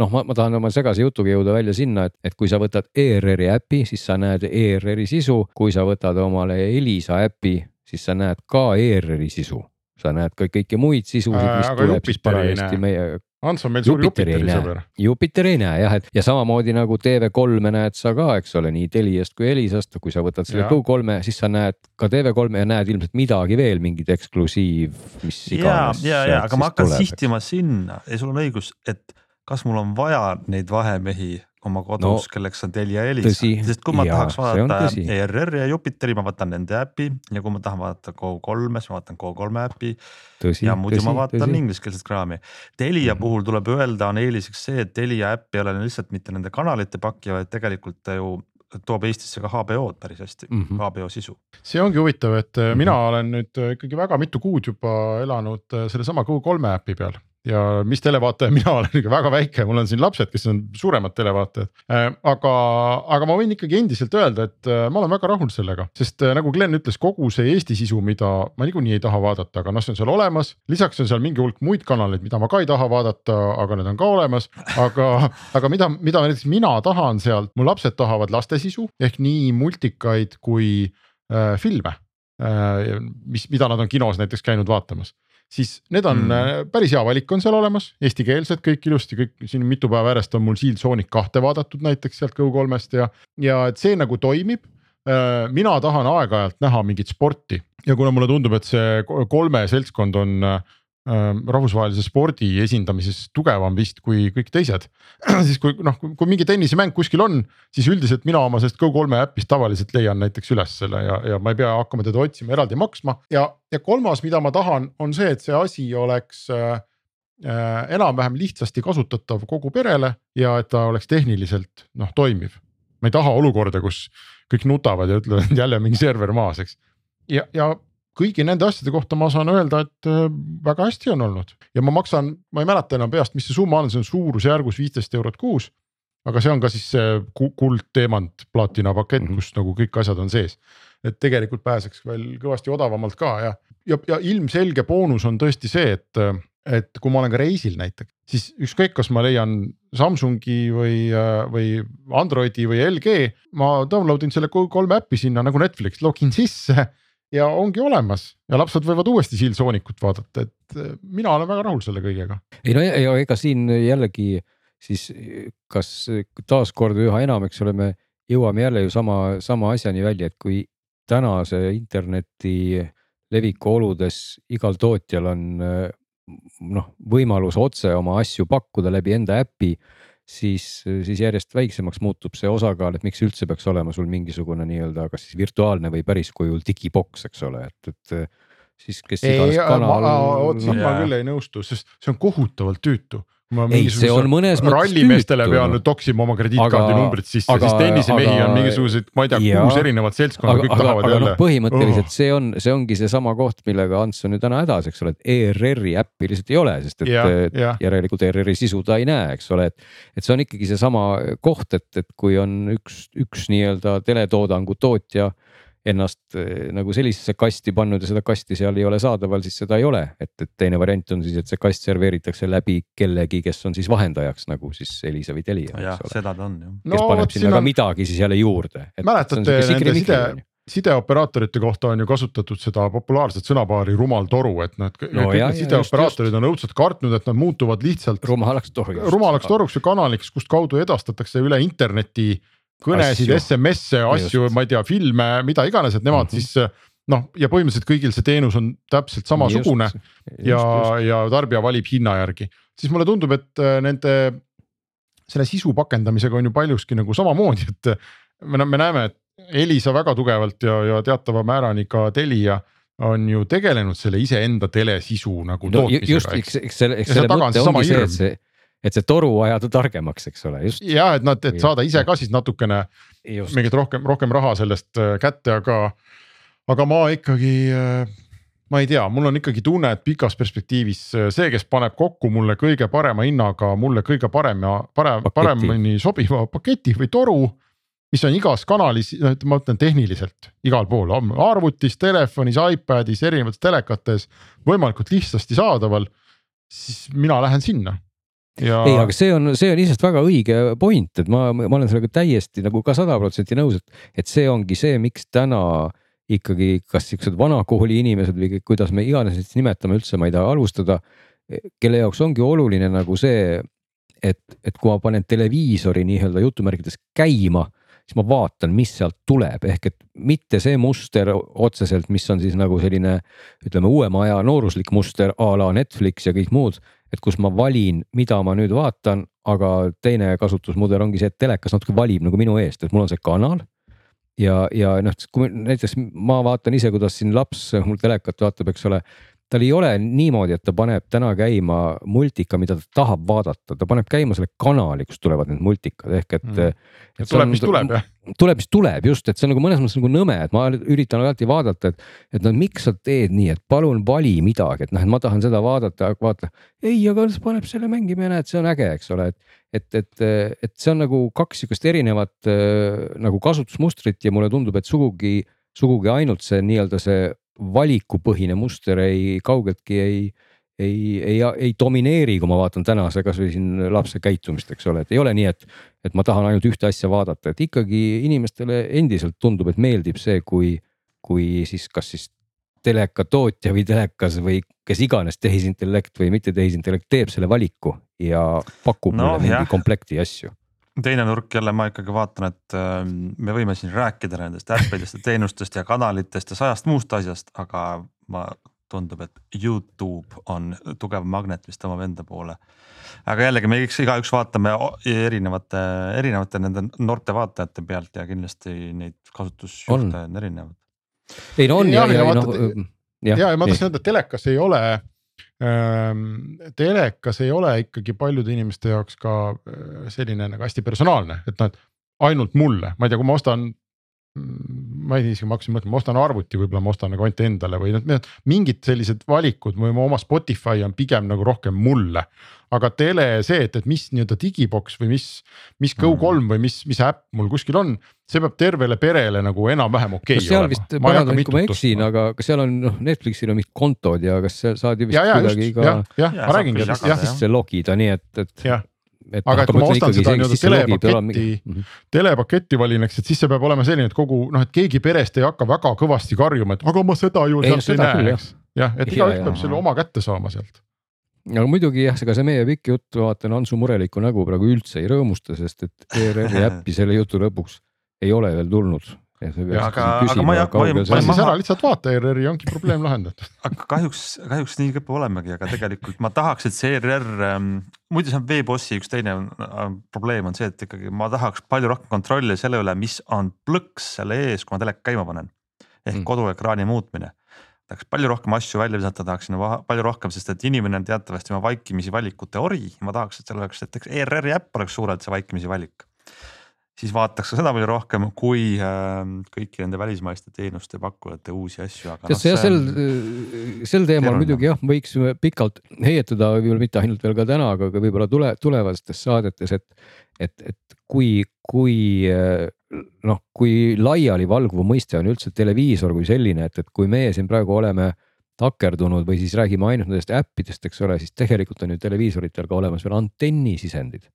noh, ma, ma tahan oma segase jutuga jõuda välja sinna, et, et kui sa võtad ERR-i äpi, siis sa näed ERR-i sisu, kui sa võtad omale Elisa äpi, siis sa näed ka ERR-i sisu. Sa näed ka kõiki muid sisusid, mis äh, tuleb siis parajasti meie. Ants on meil suur Jupiteri sõber. Jupiter ei näe jah, et ja samamoodi nagu TV3-e näed sa ka, eks ole, nii Teliast kui Elisast, kui sa võtad selle Go3-e, siis sa näed ka TV3-e ja näed ilmselt midagi veel, mingit eksklusiiv, mis iganes. ja, ja, ja, aga ma hakkan tuleb, sihtima sinna ja sul on õigus, et kas mul on vaja neid vahemehi oma kodus no,, kelleks on Telia Elisa, sest kui ma jaa, tahaks vaadata ERR-i ja Jupiteri, ma võtan nende äpi ja kui ma tahan vaadata Go3-e, siis ma vaatan Go3 äpi. ja muidu tõsi, ma vaatan ingliskeelset kraami. Telia mm -hmm. puhul tuleb öelda, on eeliseks see, et Telia äpp ei ole lihtsalt mitte nende kanalite pakki, vaid tegelikult ta ju toob Eestisse ka HBO-d päris hästi mm, -hmm. HBO sisu. see ongi huvitav, et mm -hmm. mina olen nüüd ikkagi väga mitu kuud juba elanud äh, sellesama Go3 äpi peal ja mis televaataja mina olen, ikka väga väike, mul on siin lapsed, kes on suuremad televaatajad. Äh, aga, aga ma võin ikkagi endiselt öelda, et äh, ma olen väga rahul sellega, sest äh, nagu Glen ütles, kogu see Eesti sisu, mida ma niikuinii ei taha vaadata, aga noh, see on seal olemas. lisaks on seal mingi hulk muid kanaleid, mida ma ka ei taha vaadata, aga need on ka olemas. aga, aga mida, mida näiteks mina tahan sealt, mu lapsed tahavad laste sisu ehk nii multikaid kui äh, filme äh,. mis, mida nad on kinos näiteks käinud vaatamas siis need on mm. päris hea valik on seal olemas, eestikeelsed kõik ilusti, kõik siin mitu päeva järjest on mul Shield Sonic kahte vaadatud näiteks sealt Go3-st ja, ja et see nagu toimib. Äh, mina tahan aeg-ajalt näha mingit sporti. Ja kuna mulle tundub, et see kolme seltskond on äh, rahvusvahelise spordi esindamises tugevam vist kui kõik teised. siis kui noh, kui mingi tennisemäng kuskil on, siis üldiselt mina oma sellest Go3 äpist tavaliselt leian näiteks üles selle ja, ja ma ei pea hakkama teda otsima eraldi maksma ja, ja kolmas, mida ma tahan, on see, et see asi oleks äh, äh enam-vähem lihtsasti kasutatav kogu perele ja et ta oleks tehniliselt noh toimiv. ma ei taha olukorda, kus kõik nutavad ja ütlevad jälle mingi server maas, eks. ja, ja kõigi nende asjade kohta ma saan öelda, et äh, väga hästi on olnud ja ma maksan, ma ei mäleta enam peast, mis see summa on, see on suurusjärgus viisteist eurot kuus. aga see on ka siis see kuld, teemant, plaatina pakett mm, -hmm. kus nagu kõik asjad on sees. et tegelikult pääseks veel kõvasti odavamalt ka ja, ja, ja ilmselge boonus on tõesti see, et, et kui ma olen ka reisil näiteks, siis ükskõik, kas ma leian Samsungi või, või Androidi või LG, ma download in selle kolme äppi sinna nagu Netflix, login sisse ja ongi olemas ja lapsed võivad uuesti Silsoonikut vaadata, et äh, mina olen väga rahul selle kõigega. ei no ja, ega siin jällegi siis kas taaskord üha enam, eks ole, me jõuame jälle ju sama, sama asjani välja, et kui tänase interneti leviku oludes igal tootjal on noh, võimalus otse oma asju pakkuda läbi enda äpi siis, siis järjest väiksemaks muutub see osakaal, et miks üldse peaks olema sul mingisugune nii-öelda, kas siis virtuaalne või päris kujul digiboks, eks ole, et, et siis kes iganes kanal. otseselt ma küll ei nõustu, sest see on kohutavalt tüütu ei, see on mõnes mõttes rallimeestele pean nüüd toksima oma krediitkaardi numbrit sisse, siis tennisemehi on mingisuguseid, ma ei tea, kuus erinevat seltskonda, kõik aga, tahavad aga, jälle. No, põhimõtteliselt oh. see on, see ongi seesama koht, millega Ants on ju täna hädas, eks ole, et ERR-i äppi lihtsalt ei ole, sest et ja, ja. järelikult ERR-i sisu ta ei näe, eks ole, et. et see on ikkagi seesama koht, et, et kui on üks, üks nii-öelda teletoodangu tootja ennast eh, nagu sellisesse kasti pannud ja seda kasti seal ei ole saadaval, siis seda ei ole, et, et teine variant on siis, et see kast serveeritakse läbi kellegi, kes on siis vahendajaks nagu siis Elisa või Telia. jah, seda ta on ju. kes no, paneb sinna ka on... midagi siis jälle juurde. mäletate nende side, sideoperaatorite kohta on ju kasutatud seda populaarset sõnapaari rumal toru, et et no, kõik jah, need sideoperaatorid on õudselt kartnud, et nad muutuvad lihtsalt. rumalaks toruks. rumalaks toruks või kanaliks, kust kaudu edastatakse üle interneti kõnesid, SMS-e, asju, ma ei tea, filme, mida iganes, et nemad mm -hmm. siis noh, ja põhimõtteliselt kõigil see teenus on täpselt samasugune just, just, ja, ja tarbija valib hinna järgi, siis mulle tundub, et äh, nende selle sisu pakendamisega on ju paljuski nagu samamoodi, et me, me näeme, et Elisa väga tugevalt ja, ja teatava määrani ka Telia on ju tegelenud selle iseenda telesisu nagu no, tootmisega. just, eks, eks selle, eks selle mõte ongi see, et see et see toru ajada targemaks, eks ole, just. ja et noh, et saada ise ka siis natukene just. mingit rohkem, rohkem raha sellest äh, kätte, aga, aga ma ikkagi äh, ma ei tea, mul on ikkagi tunne, et pikas perspektiivis äh, see, kes paneb kokku mulle kõige parema hinnaga, mulle kõige parem ja parem, paremini sobiva paketi või toru. mis on igas kanalis, ma ütlen tehniliselt igal pool, arvutis, telefonis, iPad'is, erinevates telekates võimalikult lihtsasti saadaval. siis mina lähen sinna ja.... ei, aga see on, see on lihtsalt väga õige point, et ma, ma olen sellega täiesti nagu ka sada protsenti nõus, et, et see ongi see, miks täna ikkagi, kas siuksed vanakooli inimesed või kuidas me iganes neid nimetame üldse, ma ei taha alustada. kelle jaoks ongi oluline nagu see, et, et kui ma panen televiisori nii-öelda jutumärkides käima siis ma vaatan, mis sealt tuleb, ehk et mitte see muster otseselt, mis on siis nagu selline ütleme uuema aja nooruslik muster a la Netflix ja kõik muud. et kus ma valin, mida ma nüüd vaatan, aga teine kasutusmudel ongi see, et telekas natuke valib nagu minu eest, et mul on see kanal ja, ja noh, kui näiteks ma vaatan ise, kuidas siin laps mul telekat vaatab, eks ole tal ei ole niimoodi, et ta paneb täna käima multika, mida ta tahab vaadata, ta paneb käima selle kanali, kust tulevad need multikad. Ehk et mm.. et tuleb, mis tuleb jah? tuleb, mis tuleb just, et see on nagu mõnes mõttes nagu nõme, et ma üritan alati vaadata, et, et no miks sa teed nii, et palun vali midagi, et noh, et ma tahan seda vaadata, vaata. ei, aga ta paneb selle mängima ja näed, see on äge, eks ole, et, et, et, et see on nagu kaks sihukest erinevat äh, nagu kasutusmustrit ja mulle tundub, et sugugi, sugugi ainult see nii-öelda see valikupõhine muster ei kaugeltki ei, ei, ei, ei domineeri, kui ma vaatan tänase kasvõi siin lapse käitumist, eks ole, et ei ole nii, et, et ma tahan ainult ühte asja vaadata, et ikkagi inimestele endiselt tundub, et meeldib see, kui, kui siis kas siis teleka tootja või telekas või kes iganes tehisintellekt või mitte tehisintellekt teeb selle valiku ja pakub no, mulle mingi komplekti asju teine nurk jälle ma ikkagi vaatan, et äh, me võime siin rääkida nendest äppidest ja teenustest ja kanalitest ja sajast muust asjast, aga ma tundub, et Youtube on tugev magnet vist tõmbab enda poole. aga jällegi me eks igaüks vaatame erinevate, erinevate nende noorte vaatajate pealt ja kindlasti neid kasutusjuhte on, on erinevad. ei no on ja, ja, ja, ja, noh, ja, ja, ja ma tahtsin öelda, et telekas ei ole ähm,, telekas ei ole ikkagi paljude inimeste jaoks ka äh, selline nagu hästi personaalne, et noh, et ainult mulle, ma ei tea, kui ma ostan ma ei tea isegi, ma hakkasin mõtlema, ma ostan arvuti, võib-olla ma ostan nagu ainult endale või noh, mingid sellised valikud või oma Spotify on pigem nagu rohkem mulle. aga tele see, et, et mis nii-öelda digibox või mis, mis Go3 mm. või mis, mis äpp mul kuskil on, see peab tervele perele nagu enam-vähem okei okay no seal olema. vist, paranda mind, kui ma eksin, aga kas seal on noh, Netflixil on mingid kontod ja kas saad ju vist ja, ja, kuidagi just, ka. jah, jah, ma räägingi, et jah. sisse logida, nii et, et. jah et aga et kui ma ostan seda nii-öelda telepaketti, mhm. telepaketti valin, eks, et siis see peab olema selline, et kogu noh, et keegi perest ei hakka väga kõvasti karjuma, et aga ma seda ju sealt ei näe, eks. jah, et igaüks peab selle oma kätte saama sealt aga muidugi jah, ega see meie pikk jutt, vaatan Hansu murelikku nägu praegu üldse ei rõõmusta, sest et ERR-i äppi selle jutu lõpuks ei ole veel tulnud aga, aga ma ei hakka, ma ei, ma ei. siis ära lihtsalt vaata ERR-i, ongi probleem lahendatud. aga kahjuks, kahjuks nii kipub olemegi, aga tegelikult ma tahaks, et see ERR ähm,, muidu see on veebossi üks teine äh, probleem on see, et ikkagi ma tahaks palju rohkem kontrolli selle üle, mis on plõks selle ees, kui ma teleka käima panen. ehk mm. koduekraani muutmine tahaks palju rohkem asju välja visata, tahaksin palju rohkem, sest et inimene on teatavasti oma vaikimisi valikute ori, ma tahaks, et seal oleks, et ERR-i äpp oleks suurelt see vaikimisi valik siis vaataks ka seda palju rohkem kui äh, kõiki nende välismaiste teenuste pakkujate uusi asju. no, see sel, sel teemal muidugi jah, võiksime pikalt heietada, võib-olla mitte ainult veel ka täna, aga ka võib-olla tule, tulevastes saadetes, et, et, et kui, kui noh, kui laialivalguv mõiste on üldse televiisor kui selline, et, et kui meie siin praegu oleme takerdunud või siis räägime ainult nendest äppidest, eks ole, siis tegelikult on ju televiisoritel ka olemas veel antennisisendid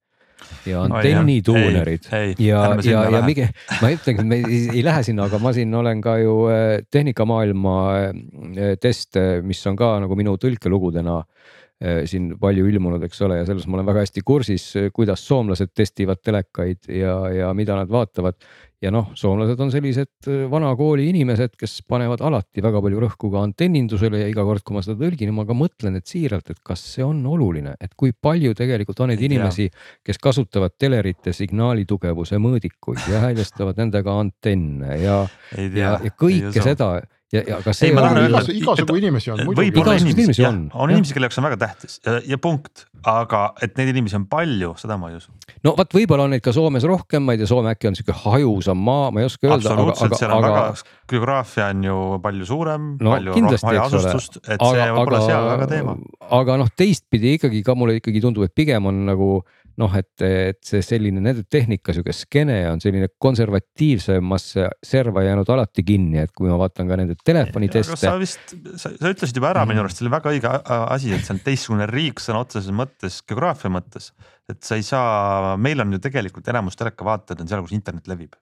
ja antennituunerid oh, ja, ja, ja mingi, ma ütlengi, et me ei, ei lähe sinna, aga ma siin olen ka ju äh, tehnikamaailma äh, teste, mis on ka nagu minu tõlkelugudena äh, siin palju ilmunud, eks ole, ja selles ma olen väga hästi kursis, kuidas soomlased testivad telekaid ja, ja mida nad vaatavad. Ja noh, soomlased on sellised äh, vana kooli inimesed, kes panevad alati väga palju rõhku ka antennindusele ja iga kord, kui ma seda tõlgin, ma ka mõtlen, et siiralt, et kas see on oluline, et kui palju tegelikult on neid inimesi, kes kasutavad telerite signaali tugevuse mõõdikuid ja häälestavad nendega antenne ja, ja, ja kõike seda ja, ja kas see. igasugu, igasugu inimesi on. võib-olla inimesi, on, on inimesi, kelle jaoks on väga tähtis ja, ja punkt, aga et neid inimesi on palju, seda ma ei usu. no vot, võib-olla on neid ka Soomes rohkem, ma ei tea, Soome äkki on sihuke hajusam maa, ma ei oska öelda. absoluutselt, seal on aga... väga, geograafia on ju palju suurem no,, palju hajaasustust, et aga, see võib olla seal väga teema. aga noh, teistpidi ikkagi ka mulle ikkagi tundub, et pigem on nagu noh, et, et see selline nende tehnika sihuke skeene on selline konservatiivsemasse serva jäänud alati kinni, et kui ma vaatan ka nende telefoniteste. sa vist, sa, ütlesid juba ära minu arust, see oli väga õige asi, et see on teistsugune riik sõna otseses mõttes, geograafia mõttes. et sa ei saa, meil on ju tegelikult enamus telekavaatajad on seal, kus internet levib.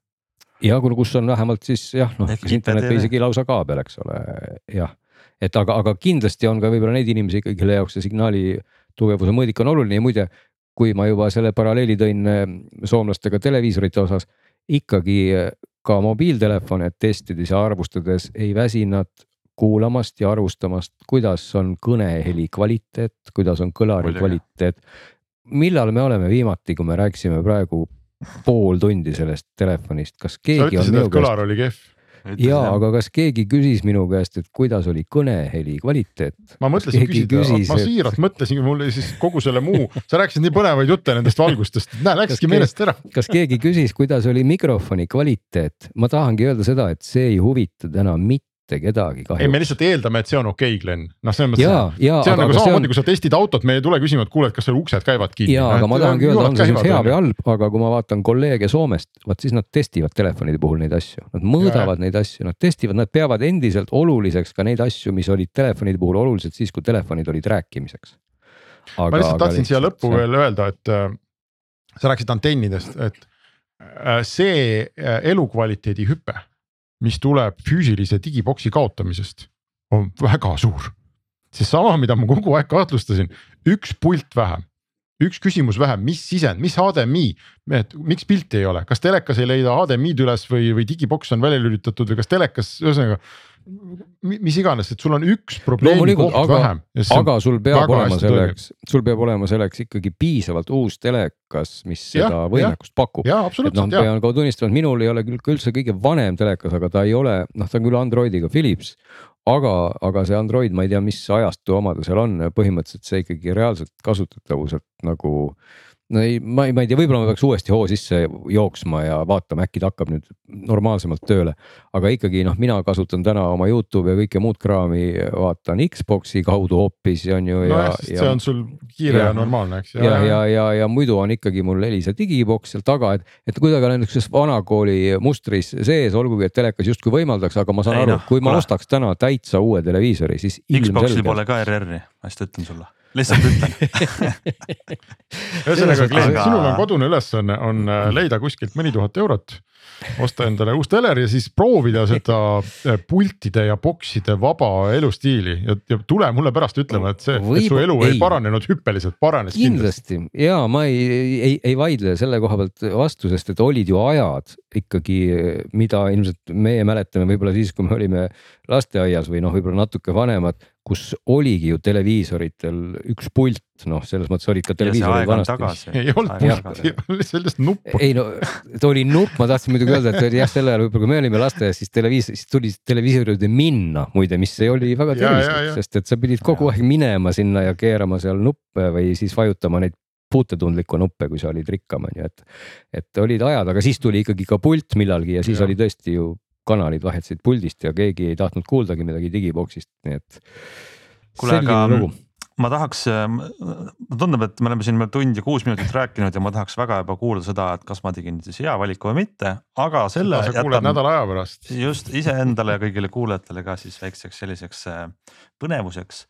ja kus on vähemalt siis jah, noh internet või isegi lausa kaabel, eks ole, jah et aga, aga kindlasti on ka võib-olla neid inimesi kelle jaoks see signaali tugevuse mõõdik on oluline ja muide, kui ma juba selle paralleeli tõin äh, soomlastega televiisorite osas, ikkagi äh, ka mobiiltelefone testides ja arvustades ei väsi nad kuulamast ja arvustamast, kuidas on kõneheli kvaliteet, kuidas on kõlari Muidugi. kvaliteet. millal me oleme viimati, kui me rääkisime praegu pool tundi sellest telefonist, kas keegi sa ütlesid, et kõlar oli kehv ja, aga kas keegi küsis minu käest, et kuidas oli kõneheli kvaliteet? ma mõtlesin küsida, ma siiralt mõtlesin, mul siis kogu selle muu, sa rääkisid nii põnevaid jutte nendest valgustest, näe läkski meelest ära. kas keegi küsis, kuidas oli mikrofoni kvaliteet? ma tahangi öelda seda, et see ei huvita täna mitte mitte kedagi kahjuks. ei, me lihtsalt eeldame, et see on okei okay,, Glen, noh, selles mõttes, see on nagu samamoodi on..., kui sa testid autot, me ei tule küsima, et kuule, et kas seal uksed käivad kinni. ja, aga ma tahangi öelda, on see siis hea või halb, aga kui ma vaatan kolleege Soomest, vot siis nad testivad telefonide puhul neid asju, nad mõõdavad ja, neid asju, nad testivad, nad peavad endiselt oluliseks ka neid asju, mis olid telefonide puhul olulised siis, kui telefonid olid rääkimiseks. ma lihtsalt tahtsin siia lõppu see... veel öelda, et äh, sa rääkisid antennidest, et äh, see äh, elukvaliteedi hüpe mis tuleb füüsilise digiboksi kaotamisest, on väga suur. seesama, mida ma kogu aeg kahtlustasin, üks pult vähem, üks küsimus vähem, mis sisend, mis HDMI, et miks pilti ei ole, kas telekas ei leida HDMI-d üles või, või digiboks on välja lülitatud või kas telekas, ühesõnaga mis iganes, et sul on üks probleemi koht aga, vähem. aga sul peab olema selleks, sul peab olema selleks ikkagi piisavalt uus telekas, mis ja, seda võimekust ja, pakub. et noh, pean ka tunnistama, et minul ei ole küll üldse kõige vanem telekas, aga ta ei ole, noh, ta on küll Androidiga Philips. aga, aga see Android, ma ei tea, mis ajastu oma ta seal on, põhimõtteliselt see ikkagi reaalselt kasutatavuselt nagu no ei, ma ei, ma ei tea, võib-olla ma peaks uuesti hoo sisse jooksma ja vaatama, äkki ta hakkab nüüd normaalsemalt tööle. aga ikkagi noh, mina kasutan täna oma Youtube'i ja kõike muud kraami, vaatan Xbox'i kaudu hoopis on ju. nojah, sest ja, see on sul kiire ja, ja normaalne, eks. ja, ja, ja, ja, ja muidu on ikkagi mul Elisa digiboks seal taga, et, et kuidagi olen niisuguses vanakooli mustris sees, olgugi et telekas justkui võimaldaks, aga ma saan ei, aru, et kui ma ostaks täna täitsa uue televiisori, siis. Xbox'il pole ka RR-i, ma just ütlen sulle lihtsalt ütlen. Ühesõnaga, Glen, sinul on kodune ülesanne on äh, leida kuskilt mõni tuhat eurot osta endale uus teler ja siis proovida seda äh, pultide ja bokside vaba elustiili. Ja, ja tule mulle pärast ütlema, et see, et su elu ei, ei. paranenud hüppeliselt, paranes kindlasti. kindlasti. Ja ma ei, ei, ei vaidle selle koha pealt vastu, sest et olid ju ajad ikkagi, mida ilmselt meie mäletame võib-olla siis, kui me olime lasteaias või noh, võib-olla natuke vanemad kus oligi ju televiisoritel üks pult, noh, selles mõttes olid ka televiisorid vanasti. ei olnud pulti, oli sellist nuppu. ei no ta oli nupp, ma tahtsin muidugi öelda, et oli jah, sel ajal võib-olla, kui me olime lasteaias, siis televiis, siis tuli televiisoride minna muide, mis oli väga tervislik, sest et sa pidid kogu aeg minema sinna ja keerama seal nuppe või siis vajutama neid puutetundlikku nuppe, kui sa olid rikkam, on ju, et. et olid ajad, aga siis tuli ikkagi ka pult millalgi ja siis ja. oli tõesti ju kanalid vahetasid puldist ja keegi ei tahtnud kuuldagi midagi digiboksist, nii et. kuule, aga lugu. ma tahaks, tundub, et me oleme siin tund ja kuus minutit rääkinud ja ma tahaks väga juba kuulda seda, et kas ma tegin siis hea valiku või mitte, aga selle. sa kuuled jätan, nädala aja pärast. just iseendale ja kõigile kuulajatele ka siis väikseks selliseks äh, põnevuseks,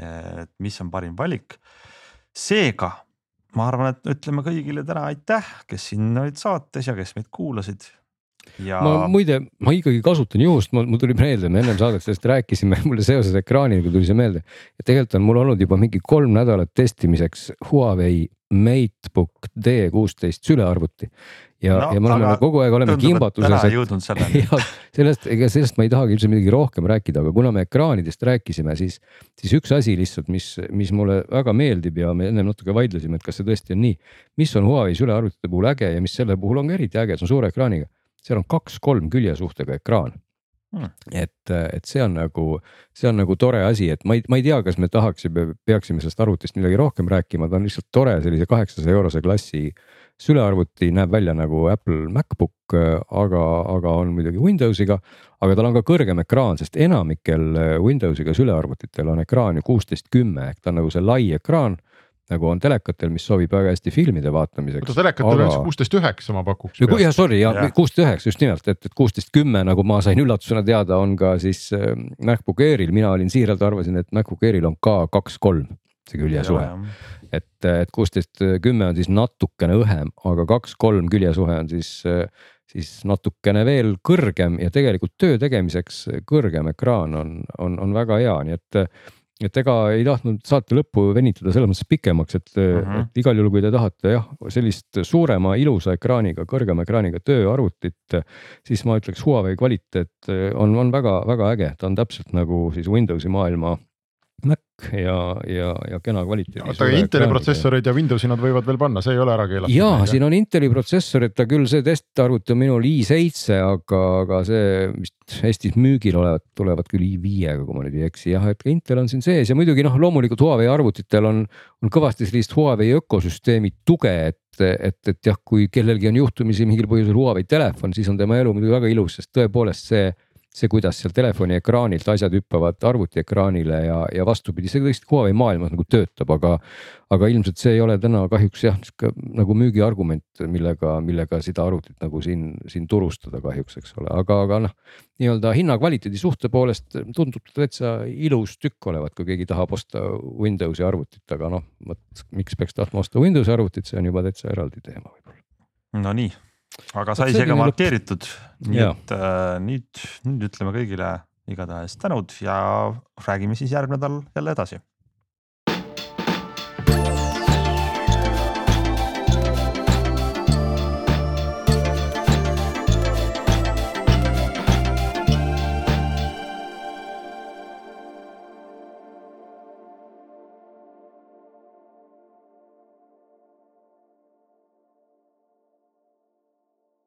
et mis on parim valik. seega ma arvan, et ütleme kõigile täna aitäh, kes siin olid saates ja kes meid kuulasid ja.... ma muide, ma ikkagi kasutan juhust, mul tuli meelde, me ennem saadet sellest rääkisime, mulle seoses ekraaniga tuli see meelde. et tegelikult on mul olnud juba mingi kolm nädalat testimiseks Huawei MateBook D16 sülearvuti. ja no,, ja me oleme kogu aeg oleme kimbatuses. täna ei jõudnud selleni. sellest, ega sellest ma ei tahagi üldse midagi rohkem rääkida, aga kuna me ekraanidest rääkisime, siis, siis üks asi lihtsalt, mis, mis mulle väga meeldib ja me ennem natuke vaidlesime, et kas see tõesti on nii. mis on Huawei sülearvutite puhul äge ja mis selle puhul on ka eriti äge, see on suure ekraaniga seal on kaks-kolm küljesuhtega ekraan. Hmm.. et, et see on nagu, see on nagu tore asi, et ma ei, ma ei tea, kas me tahaksime, peaksime sellest arvutist midagi rohkem rääkima, ta on lihtsalt tore sellise kaheksasaja eurose klassi sülearvuti, näeb välja nagu Apple MacBook, aga, aga on muidugi Windowsiga. aga tal on ka kõrgem ekraan, sest enamikel Windowsiga sülearvutitel on ekraan ju kuusteist kümme ehk ta on nagu see lai ekraan nagu on telekatel, mis sobib väga hästi filmide vaatamiseks. oota, telekatel aga... on siis kuusteist üheksa ma pakuks. jah, sorry, ja kuusteist üheksa just nimelt, et, et kuusteist kümme, nagu ma sain üllatusena teada, on ka siis äh, MacBook Airil, mina olin siiralt arvasin, et MacBook Airil on ka kaks-kolm see küljesuhe. et, et kuusteist kümme on siis natukene õhem, aga kaks-kolm küljesuhe on siis, siis natukene veel kõrgem ja tegelikult töö tegemiseks kõrgem ekraan on, on, on väga hea, nii et et ega ei tahtnud saate lõppu venitada selles mõttes pikemaks, et uh, -huh. et igal juhul, kui te tahate jah, sellist suurema ilusa ekraaniga, kõrgema ekraaniga tööarvutit, siis ma ütleks Huawei kvaliteet on, on väga-väga äge, ta on täpselt nagu siis Windowsi maailma Mac ja, ja, ja kena kvaliteedi. oota, aga Inteli protsessoreid ja Windowsi nad võivad veel panna, see ei ole ära keelatud? ja siin on Inteli protsessorid, ta küll see testarvuti on minul i7, aga, aga see vist Eestis müügil olevat, tulevad küll i5-ga, kui ma nüüd ei eksi, jah, et Intel on siin sees ja muidugi noh, loomulikult Huawei arvutitel on, on kõvasti sellist Huawei ökosüsteemi tuge, et, et, et jah, kui kellelgi on juhtumisi mingil põhjusel Huawei telefon, siis on tema elu muidugi väga ilus, sest tõepoolest see see, kuidas seal telefoni ekraanilt asjad hüppavad arvuti ekraanile ja, ja vastupidi, see tõesti Huawei maailmas nagu töötab, aga. aga ilmselt see ei ole täna kahjuks jah, sihuke nagu müügiargument, millega, millega seda arvutit nagu siin, siin turustada kahjuks, eks ole, aga, aga noh. nii-öelda hinna-kvaliteedi suhte poolest tundub ta täitsa ilus tükk olevat, kui keegi tahab osta Windowsi arvutit, aga noh, vot miks peaks tahtma osta Windowsi arvutit, see on juba täitsa eraldi teema võib-olla. Nonii aga sai see ka markeeritud, nii et äh, nüüd, nüüd ütleme kõigile igatahes tänud ja räägime siis järgmine nädal jälle edasi